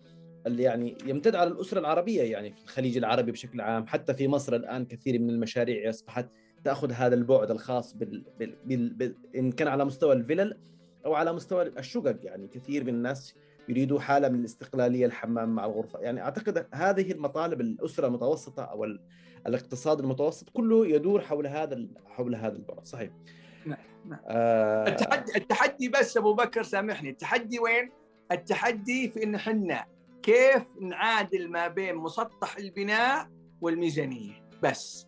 اللي يعني يمتد على الأسرة العربية يعني في الخليج العربي بشكل عام حتى في مصر الآن كثير من المشاريع أصبحت تاخذ هذا البعد الخاص بال... بال... بال... بال... إن كان على مستوى الفلل أو على مستوى الشقق. يعني كثير من الناس يريدوا حالة من الاستقلالية الحمام مع الغرفة. يعني أعتقد هذه المطالب الأسرة المتوسطة أو الاقتصاد المتوسط كله يدور حول هذا حول هذا البعد. صحيح؟ نعم نعم. آه. التحدي التحدي بس أبو بكر سامحني. التحدي وين؟ التحدي في إن إحنا كيف نعادل ما بين مسطح البناء والميزانية. بس.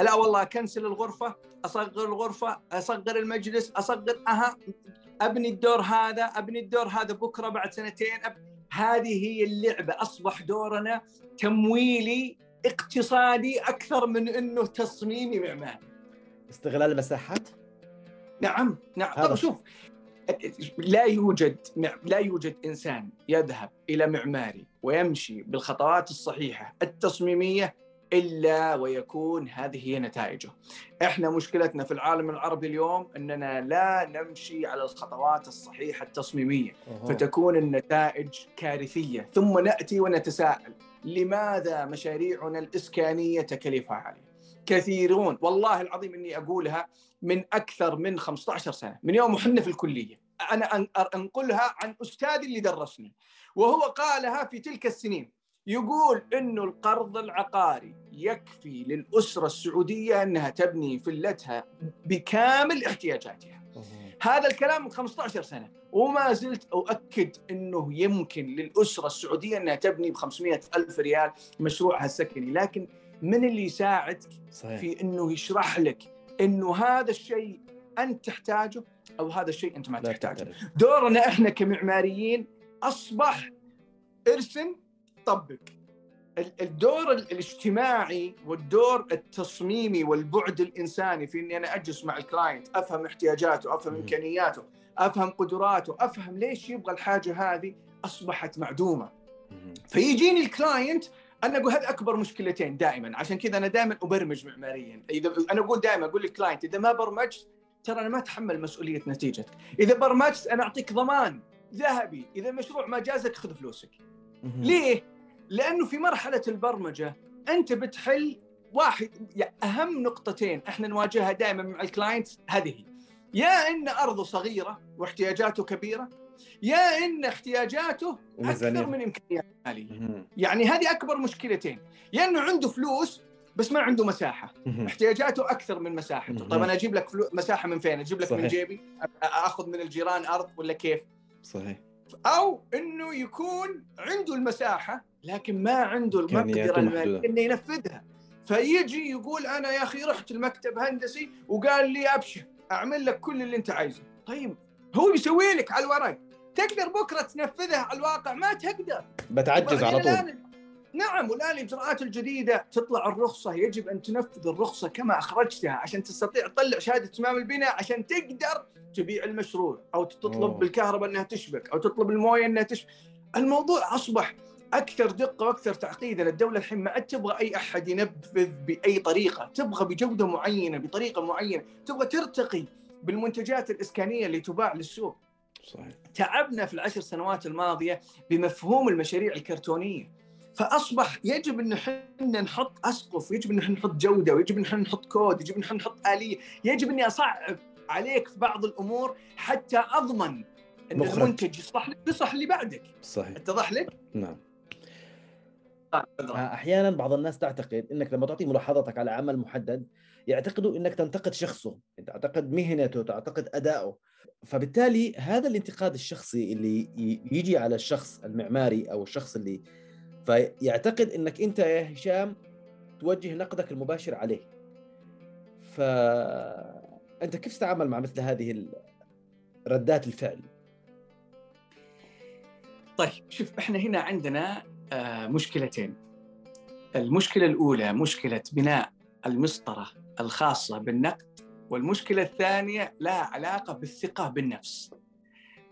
لا والله أكنسل الغرفة أصغر الغرفة أصغر المجلس أصغر أها أبني الدور هذا أبني الدور هذا بكرة بعد سنتين أب... هذه هي اللعبة. أصبح دورنا تمويلي اقتصادي أكثر من إنه تصميمي معماري. استغلال المساحات؟ نعم نعم. طب شوف لا يوجد لا يوجد إنسان يذهب إلى معماري ويمشي بالخطوات الصحيحة التصميمية إلا ويكون هذه هي نتائجه. إحنا مشكلتنا في العالم العربي اليوم إننا لا نمشي على الخطوات الصحيحة التصميمية. أوه. فتكون النتائج كارثية، ثم نأتي ونتساءل. لماذا مشاريعنا الإسكانية تكاليفها عالية؟ كثيرون. والله العظيم إني أقولها من أكثر من 15 سنة، من يوم وحنا في الكلية، أنا أنقلها عن استاذي اللي درسني. وهو قالها في تلك السنين. يقول إنه القرض العقاري يكفي للأسرة السعودية أنها تبني فلتها بكامل احتياجاتها. هذا الكلام من 15 سنة وما زلت أؤكد إنه يمكن للأسرة السعودية أنها تبني ب 500 ألف ريال مشروعها السكني لكن من اللي يساعدك صحيح. في إنه يشرح لك إنه هذا الشيء أنت تحتاجه أو هذا الشيء أنت ما تحتاجه. دورنا إحنا كمعماريين أصبح ارسم طبق الدور الاجتماعي والدور التصميمي والبعد الإنساني في إني أنا أجلس مع ال client أفهم احتياجاته أفهم إمكانياته أفهم قدراته أفهم ليش يبغى الحاجة هذه أصبحت معدومة. فيجيني ال client أنا أقول هذه أكبر مشكلتين دائما عشان كذا أنا دائما أبرمج معماريا. إذا أنا أقول دائما أقول لل client إذا ما برمجت ترى أنا ما أتحمل مسؤولية نتيجتك. إذا برمجت أنا أعطيك ضمان ذهبي. إذا المشروع ما جازك خذ فلوسك. ليه؟ لأنه في مرحلة البرمجة أنت بتحل واحد يعني أهم نقطتين إحنا نواجهها دائما مع الكلاينت هذه. يا إن أرضه صغيرة واحتياجاته كبيرة يا إن احتياجاته أكثر من إمكانياته المالية. يعني هذه أكبر مشكلتين. يا إنه عنده فلوس بس ما عنده مساحة. احتياجاته أكثر من مساحته. طيب أنا أجيب لك فلو... مساحة من فين؟ أجيب لك صحيح. من جيبي أخذ من الجيران أرض ولا كيف؟ صحيح. أو إنه يكون عنده المساحة لكن ما عنده المقدرة الماليه إنه ينفذها. فيجي يقول أنا يا أخي رحت المكتب هندسي وقال لي أبشر أعمل لك كل اللي أنت عايزه. طيب هو بيسوي لك على الورق. تقدر بكرة تنفذها على الواقع؟ ما تقدر. بتعجز على طول. نعم والآن الإجراءات الجديدة تطلع الرخصة. يجب أن تنفذ الرخصة كما أخرجتها عشان تستطيع تطلع شهادة تمام البناء عشان تقدر تبيع المشروع أو تطلب أوه. بالكهرباء إنها تشبك أو تطلب الموية إنها تشبك. الموضوع أصبح أكثر دقة وأكثر تعقيدا. الدولة الحين ما عاد تبغى أي أحد ينفذ بأي طريقة. تبغى بجودة معينة بطريقة معينة. تبغى ترتقي بالمنتجات الإسكانية اللي تباع للسوق. صحيح. تعبنا في العشر سنوات الماضية بمفهوم المشاريع الكرتونية. فأصبح يجب إن إحنا نحط أسقف يجب إن إحنا نحط جودة ويجب إن إحنا نحط كود يجب إن إحنا نحط آلية يجب إني اصعب عليك في بعض الأمور حتى أضمن إن مخرج. المنتج يصلح لك يصلح اللي بعدك صحيح اتضح لك؟ نعم آه، أحيانا بعض الناس تعتقد إنك لما تعطي ملاحظتك على عمل محدد يعتقدوا إنك تنتقد شخصه تعتقد مهنته تعتقد ادائه فبالتالي هذا الانتقاد الشخصي اللي يجي على الشخص المعماري أو الشخص اللي فيعتقد إنك أنت يا هشام توجه نقدك المباشر عليه. فانت كيف تتعامل مع مثل هذه ردات الفعل؟ طيب شوف إحنا هنا عندنا آه، مشكلتين. المشكلة الأولى مشكلة بناء المسطرة الخاصة بالنقد والمشكلة الثانية لها علاقة بالثقة بالنفس.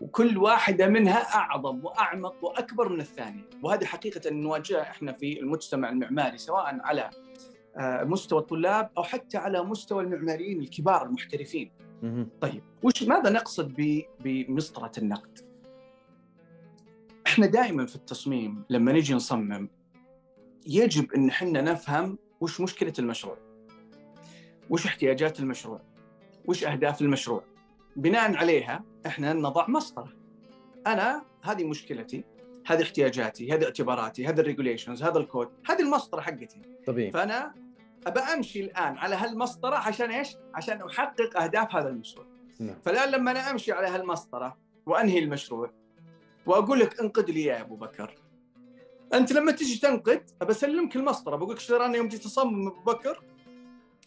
وكل واحدة منها أعظم وأعمق وأكبر من الثانية وهذه حقيقة نواجهها إحنا في المجتمع المعماري سواء على آه، مستوى الطلاب أو حتى على مستوى المعماريين الكبار المحترفين. طيب وش ماذا نقصد بمسطرة النقد؟ إحنا دائما في التصميم لما نجي نصمم يجب إن إحنا نفهم وش مشكلة المشروع. وش احتياجات المشروع؟ وش أهداف المشروع؟ بناء عليها إحنا نضع مسطرة. أنا هذه مشكلتي هذه احتياجاتي هذه اعتباراتي هذه الريجوليشنز هذا الكود هذه المسطرة حقتي. طبيعي. فأنا أبى أمشي الآن على هالمسطرة عشان إيش؟ عشان أحقق أهداف هذا المشروع. نعم. فالآن لما أنا أمشي على هالمسطرة وأنهي المشروع وأقول لك انقد لي يا أبو بكر. أنت لما تجي تنقد أبى أسلمك المسطرة بقول لك أنا يوم جيت أصمم أبو بكر؟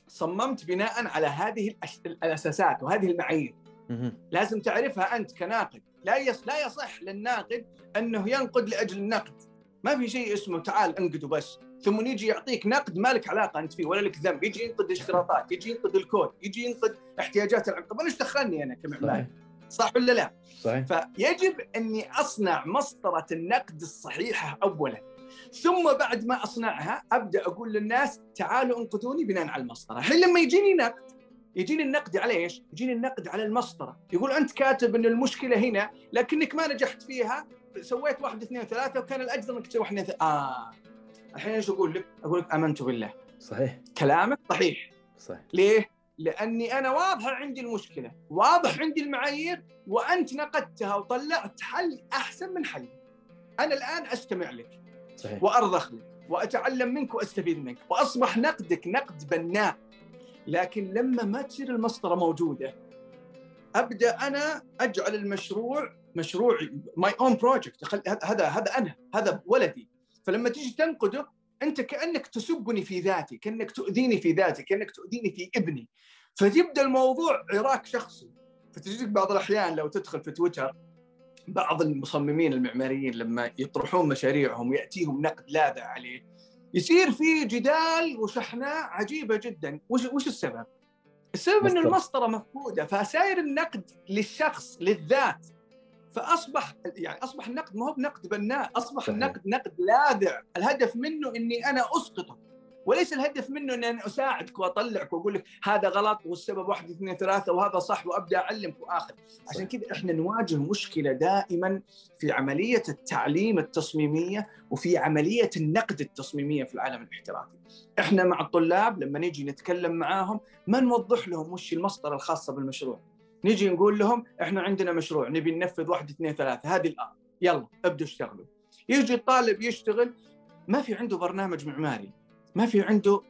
صممت بناء على هذه الأساسات وهذه المعايير. لازم تعرفها أنت كناقد. لا يص... لا يصح للناقد أنه ينقد لأجل النقد. ما في شيء اسمه تعال انقد وبس ثم يجي يعطيك نقد ما لك علاقة أنت فيه ولا لك ذنب. يجي ينقد الاشتراطات يجي ينقد الكود يجي ينقد احتياجات أنا إيش دخلني أنا كمعماري؟ صح ولا لا؟ صحيح. فيجب أني أصنع مسطرة النقد الصحيحة اولا. ثم بعد ما أصنعها أبدأ أقول للناس تعالوا أنقذوني بناء على المسطرة، الحين لما يجيني نقد يجيني النقد على إيش؟ يجيني النقد على المسطرة، يقول أنت كاتب إن المشكلة هنا لكنك ما نجحت فيها سويت واحد اثنين ثلاثة وكان الاجدر إنك تسوي واحد اثنين ثلاثة. آه. الحين إيش أقول لك؟ أقول لك آمنت بالله. صحيح. كلامك صحيح. صحيح. ليه؟ لأني أنا واضحه عندي المشكلة، واضح عندي المعايير وأنت نقدتها وطلعت حل أحسن من حلي. أنا الآن أستمع لك صحيح. وأرضخ لك وأتعلم منك وأستفيد منك وأصبح نقدك نقد بناء. لكن لما ما تصير المسطرة موجودة أبدأ أنا أجعل المشروع مشروع my own project هذا هذا أنا هذا ولدي. فلما تيجي تنقده أنت كأنك تسبني في ذاتي كأنك تؤذيني في ذاتي كأنك تؤذيني في ابني. فتبدأ الموضوع عراك شخصي. فتجيك بعض الأحيان لو تدخل في تويتر بعض المصممين المعماريين لما يطرحون مشاريعهم وياتيهم نقد لاذع عليه. يصير في جدال وشحناء عجيبة جدا وش وش السبب؟ السبب إن مسطرة. المسطرة مفقودة فصاير النقد للشخص للذات فاصبح يعني أصبح النقد ما هو بنقد بناء أصبح صحيح. النقد نقد لاذع الهدف منه إني أنا اسقطك وليس الهدف منه إني أنا أساعدك وأطلعك وأقول لك هذا غلط والسبب واحد اثنين ثلاثة وهذا صح وأبدأ أعلمك واخذ عشان كذا إحنا نواجه مشكلة دائما في عملية التعليم التصميمية وفي عملية النقد التصميمية في العالم الاحترافي. إحنا مع الطلاب لما نيجي نتكلم معاهم ما نوضح لهم وش المسطره الخاصه بالمشروع. نيجي نقول لهم إحنا عندنا مشروع نبي ننفذ واحد اثنين ثلاثة هذه الآن يلا ابدوا اشتغلوا. يجي الطالب يشتغل ما في عنده برنامج معماري ما في عنده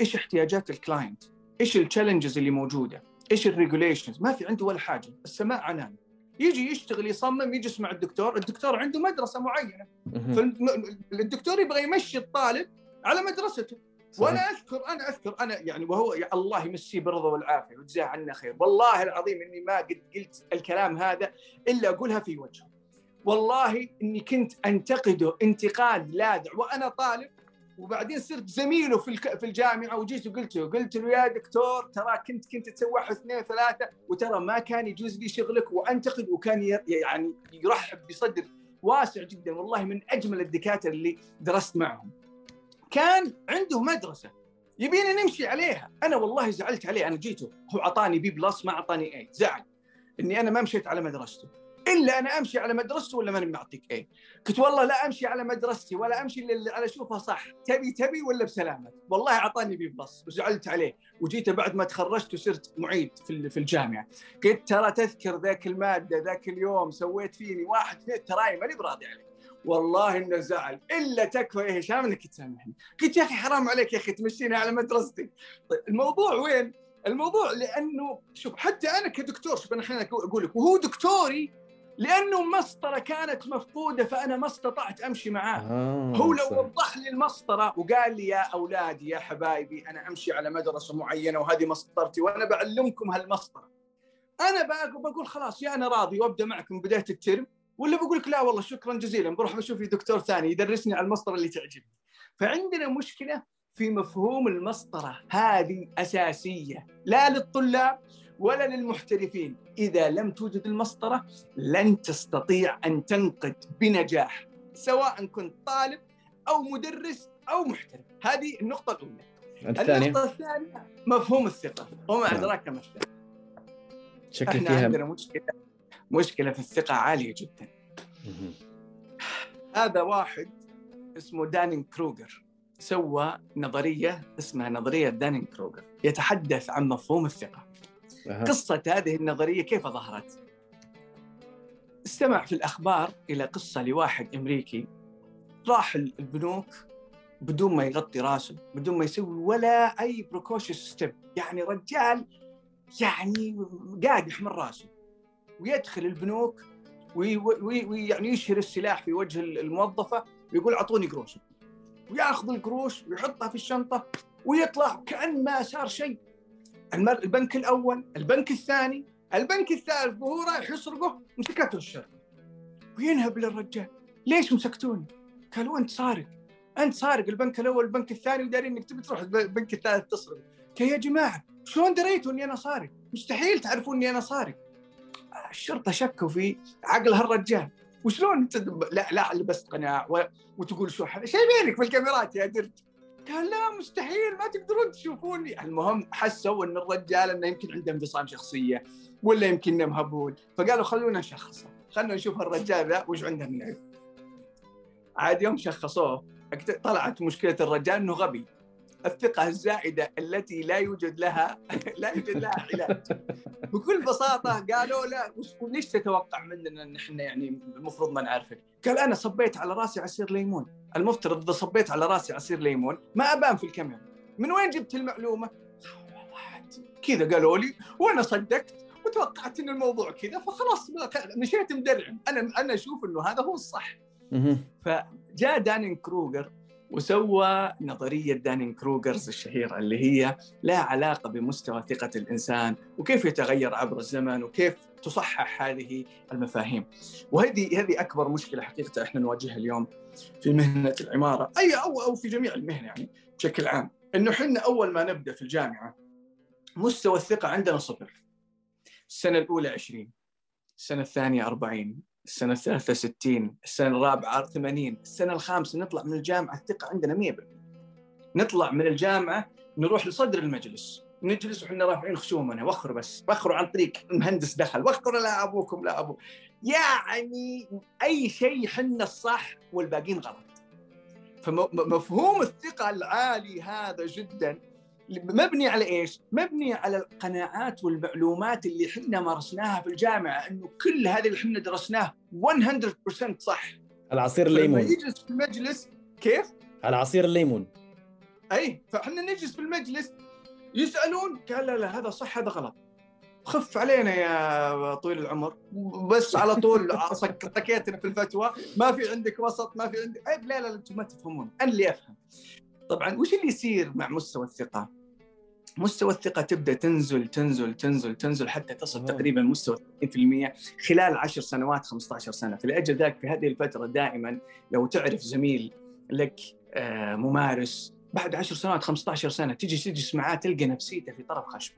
إيش احتياجات ال client إيش ال challenges اللي موجودة؟ إيش ال regulations ما في عنده ولا حاجة السماء عنان. يجي يشتغل يصمم يجي يسمع الدكتور الدكتور عنده مدرسة معينة. فالدكتور يبغى يمشي الطالب على مدرسته. صحيح. وأنا أذكر أنا أذكر أنا يعني وهو يا الله يمسيه بالرضا والعافية ويجزاه عنا خير. والله العظيم إني ما قد قلت الكلام هذا إلا أقولها في وجهه. والله إني كنت أنتقده انتقاد لاذع وأنا طالب وبعدين صرت زميله في في الجامعة وجيت وقلت له قلت له يا دكتور ترى كنت كنت تسوي واحد اثنين ثلاثة وترى ما كان يجوز لي شغلك وأنتقد وكان يعني يرحب بصدر واسع جدا والله من أجمل الدكاترة اللي درست معهم. كان عنده مدرسة يبينا نمشي عليها، أنا والله زعلت عليه أنا جيته هو أعطاني B plus ما أعطاني A، زعل إني أنا ما مشيت على مدرسته. إلا أنا أمشي على مدرسته ولا ماني معطيك A؟ قلت والله لا أمشي على مدرستي ولا أمشي اللي أنا أشوفها صح، تبي تبي ولا بسلامه؟ والله أعطاني B plus وزعلت عليه، وجيته بعد ما تخرجت وصرت معيد في في الجامعة. قلت ترى تذكر ذاك المادة ذاك اليوم سويت فيني واحد اثنين تراي ماني براضي عليك. والله إنه زعل إلا تكفى يا هشام انك تسامحني. قلت يا أخي حرام عليك يا أخي تمشيني على مدرستي. طيب الموضوع وين؟ الموضوع لأنه شوف حتى أنا كدكتور شوف أنا الحين أقول لك وهو دكتوري لأنه مسطرة كانت مفقودة فأنا ما استطعت أمشي معاه. آه هو لو. وضح لي المسطرة وقال لي يا أولادي يا حبايبي أنا أمشي على مدرسة معينة وهذه مسطرتي وأنا بعلمكم هالمسطرة. أنا بقول خلاص يا أنا راضي وأبدأ معكم بداية الترم ولا بقول لك لا والله شكرا جزيلا بروح بشوف لي دكتور ثاني يدرسني على المسطرة اللي تعجبني. فعندنا مشكلة في مفهوم المسطرة هذه أساسية لا للطلاب ولا للمحترفين. إذا لم توجد المسطرة لن تستطيع أن تنقد بنجاح سواء كنت طالب أو مدرس أو محترف. هذه النقطة الأولى. الثانية؟ النقطة الثانية مفهوم الثقة. وما نعم. أدراك ما الثقة؟ شكل إحنا فيها عندنا مشكلة مشكلة في الثقة عالية جدا. هذا واحد اسمه Dunning Kruger سوى نظرية اسمها نظرية Dunning Kruger يتحدث عن مفهوم الثقة. قصة هذه النظرية كيف ظهرت؟ استمع في الأخبار إلى قصة لواحد أمريكي راح البنوك بدون ما يغطي راسه بدون ما يسوي ولا أي precaution step يعني رجال يعني قاقح من راسه ويدخل البنوك ويعني يشهر السلاح في وجه الموظفة ويقول أعطوني قروش وياخذ القروش ويحطها في الشنطة ويطلع كأن ما صار شيء. البنك الأول، البنك الثاني، البنك الثالث وهو رايح يسرقه مسكته الشرطه. وينهب للرجال، ليش مسكتوني؟ قالوا أنت سارق. أنت سارق البنك الأول البنك الثاني وداري إنك تبي تروح البنك الثالث تسرق يا جماعة شلون دريتوا إني أنا سارق؟ مستحيل تعرفون إني أنا سارق الشرطة شكوا في عقل هالرجال وشلون أنت لا لا لبست قناع. وتقول شو شايفينك في الكاميرات يا درج قال لا مستحيل ما تقدرون تشوفوني. المهم حسوا إن الرجال إنه يمكن عنده انفصام شخصية ولا يمكن انه مهبول فقالوا خلونا نشخصه. خلونا نشوف الرجال ذا وش عنده من عيب عاد يوم شخصوه طلعت مشكلة الرجال إنه غبي. الثقة الزائدة التي لا يوجد لها لا يوجد لها علاج بكل بساطة قالوا لا ليش تتوقع مننا إن إحنا يعني المفروض ما نعرفك؟ قال أنا صبيت على راسي عصير ليمون، المفترض إذا صبيت على راسي عصير ليمون ما أبان في الكاميرا. من وين جبت المعلومة؟ كذا قالوا لي وأنا صدقت وتوقعت إن الموضوع كذا فخلاص مشيت مدرعم أنا أنا أشوف إنه هذا هو الصح. فجاء Dunning Kruger وسوى نظرية Dunning Kruger's الشهيرة اللي هي لها علاقة بمستوى ثقة الإنسان وكيف يتغير عبر الزمن وكيف تصحح هذه المفاهيم. وهذه هذه أكبر مشكلة حقيقة إحنا نواجهها اليوم في مهنة العمارة أي أو أو في جميع المهن يعني بشكل عام إنه إحنا أول ما نبدأ في الجامعة مستوى الثقة عندنا صفر. السنة الأولى 20 السنة الثانية 40 السنة الثالثة 60 السنة الرابعة 80 السنة الخامسة نطلع من الجامعة الثقة عندنا 100% نطلع من الجامعة نروح لصدر المجلس. نجلس وحنا رافعين خشومنا وخروا بس وخروا عن طريق المهندس دخل وخروا لا أبوكم لا أبو. يعني أي شيء حنا الصح والباقيين غلط. فمفهوم الثقة العالي هذا جدا. مبني على إيش؟ مبني على القناعات والمعلومات اللي إحنا مارسناها في الجامعة إنه كل هذا اللي إحنا درسناه 100% صح. العصير الليمون. يجلس في المجلس كيف؟ العصير الليمون. أي فإحنا نجلس في المجلس يسألون قال لا لا هذا صح هذا غلط. خف علينا يا طويل العمر بس على طول سكيتنا في الفتوى. ما في عندك وسط ما في عندك. عيب لا لا أنتم ما تفهمون. أنا اللي أفهم. طبعا وش اللي يصير مع مستوى الثقة؟ مستوى الثقة تبدأ تنزل تنزل تنزل تنزل حتى تصل تقريبا مستوى 30% خلال 10 سنوات 15 سنة. فلاجل ذلك في هذه الفترة دائما لو تعرف زميل لك آه، ممارس بعد 10 سنوات 15 سنة تجي تجلس معاه تلقى نفسيته في طرف خشبة.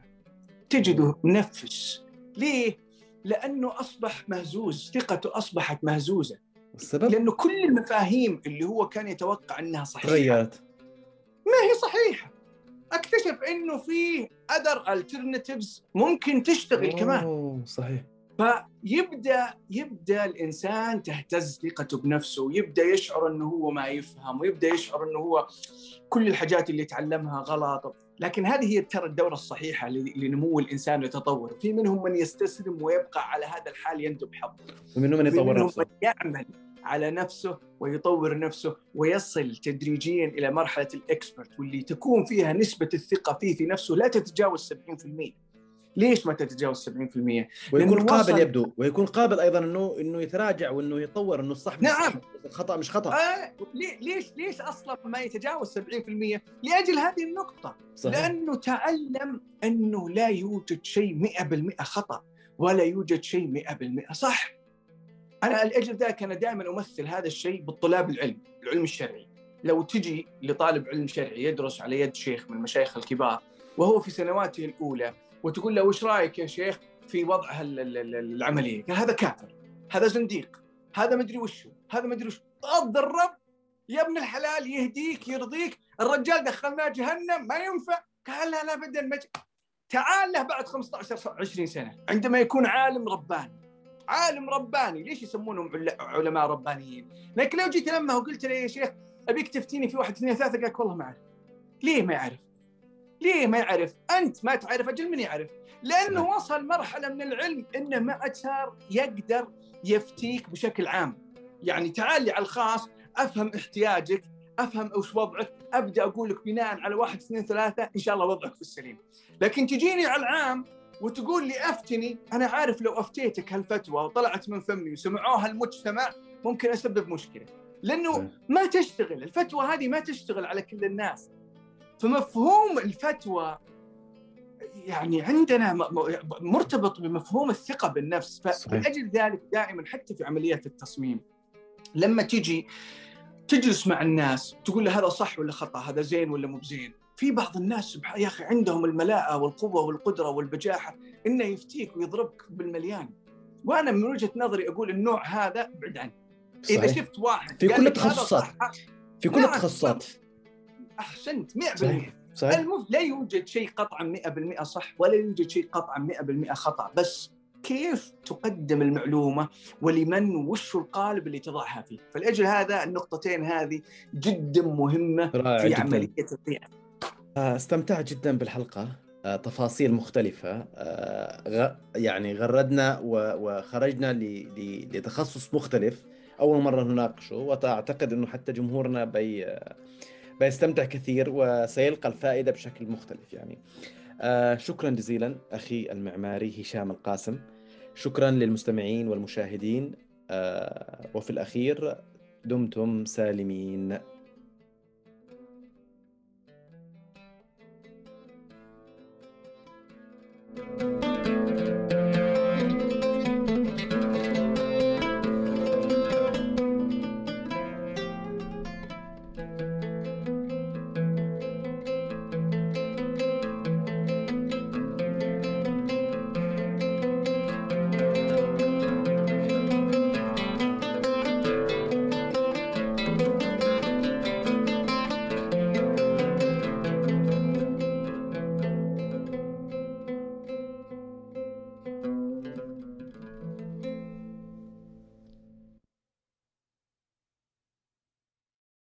تجده منفس. ليه؟ لأنه أصبح مهزوز ثقته أصبحت مهزوزة. السبب؟ لأنه كل المفاهيم اللي هو كان يتوقع إنها صحيحة تغيرت. ما هي صحيحة. أكتشف إنه في اذر الترناتيفز ممكن تشتغل أوه كمان. صحيح. فيبدا يبدأ الإنسان تهتز ثقته بنفسه ويبدأ يشعر إنه هو ما يفهم ويبدأ يشعر إنه هو كل الحاجات اللي تعلمها غلط. لكن هذه هي ترى الدورة الصحيحة لنمو الإنسان وتطوره في منهم من يستسلم ويبقى على هذا الحال يندب حظه. ومنهم من يطور نفسه. من يعمل. على نفسه ويطور نفسه ويصل تدريجيا إلى مرحلة الإكسبرت واللي تكون فيها نسبة الثقة فيه في نفسه لا تتجاوز 70% ليش ما تتجاوز 70%؟ ويكون قابل يبدو ويكون قابل أيضا إنه إنه يتراجع وإنه يطور إنه الصح نعم. الخطا مش خطأ. آه ليش ليش أصلا ما يتجاوز 70% لأجل هذه النقطة. صحيح. لأنه تعلم إنه لا يوجد شيء 100% خطأ ولا يوجد شيء 100% صح. أنا لاجل ذلك أنا دائما أمثل هذا الشيء بالطلاب العلم العلم الشرعي لو تجي لطالب علم شرعي يدرس على يد شيخ من المشايخ الكبار وهو في سنواته الأولى وتقول له وش رأيك يا شيخ في وضع العملية؟ قال هذا كافر هذا زنديق هذا مدري وشو هذا مدري وشو الرب يا ابن الحلال يهديك يرضيك الرجال دخلناه جهنم ما ينفع قال لا لا ابدا. تعال له بعد 15 20 سنة عندما يكون عالم رباني عالم رباني. ليش يسمونهم علماء ربانيين؟ لكن لو جيت لمة وقلت له يا شيخ ابيك تفتيني في واحد اثنين ثلاثة قال والله ما أعرف. ليه ما يعرف؟ ليه ما يعرف؟ أنت ما تعرف أجل من يعرف. لأنه وصل مرحلة من العلم إنه ما عاد صار يقدر يفتيك بشكل عام. يعني تعال لي على الخاص أفهم احتياجك أفهم إيش وضعك أبدأ أقول لك بناء على واحد اثنين ثلاثة إن شاء الله وضعك في السليم. لكن تجيني على العام وتقول لي أفتني أنا عارف لو أفتيتك هالفتوى وطلعت من فمي وسمعوها المجتمع ممكن أسبب مشكلة. لأنه ما تشتغل الفتوى هذه ما تشتغل على كل الناس. فمفهوم الفتوى يعني عندنا مرتبط بمفهوم الثقة بالنفس. فلأجل ذلك دائما حتى في عمليات التصميم لما تجي تجلس مع الناس تقول له هذا صح ولا خطأ هذا زين ولا مو بزين؟ في بعض الناس يا أخي عندهم الملاءة والقوة والقدرة والبجاحة إنه يفتيك ويضربك بالمليان وأنا من وجهة نظري أقول النوع هذا ابعد عنه اذا شفت واحد في كل التخصصات في كل. التخصصات أحسنت 100% صحيح. صحيح. المف... لا يوجد شيء قطعا 100% صح ولا يوجد شيء قطعا 100% خطأ بس كيف تقدم المعلومة ولمن وش القالب اللي تضعها فيه فلأجل هذا النقطتين هذه جدا مهمة في جداً. عملية القيادة استمتعت جدا بالحلقة. آه، تفاصيل مختلفة. آه، يعني غردنا وخرجنا لتخصص مختلف. أول مرة نناقشه وأعتقد أنه حتى جمهورنا بي بيستمتع كثير وسيلقى الفائدة بشكل مختلف يعني. شكرا جزيلا أخي المعماري هشام القاسم. شكرا للمستمعين والمشاهدين. وفي الأخير دمتم سالمين.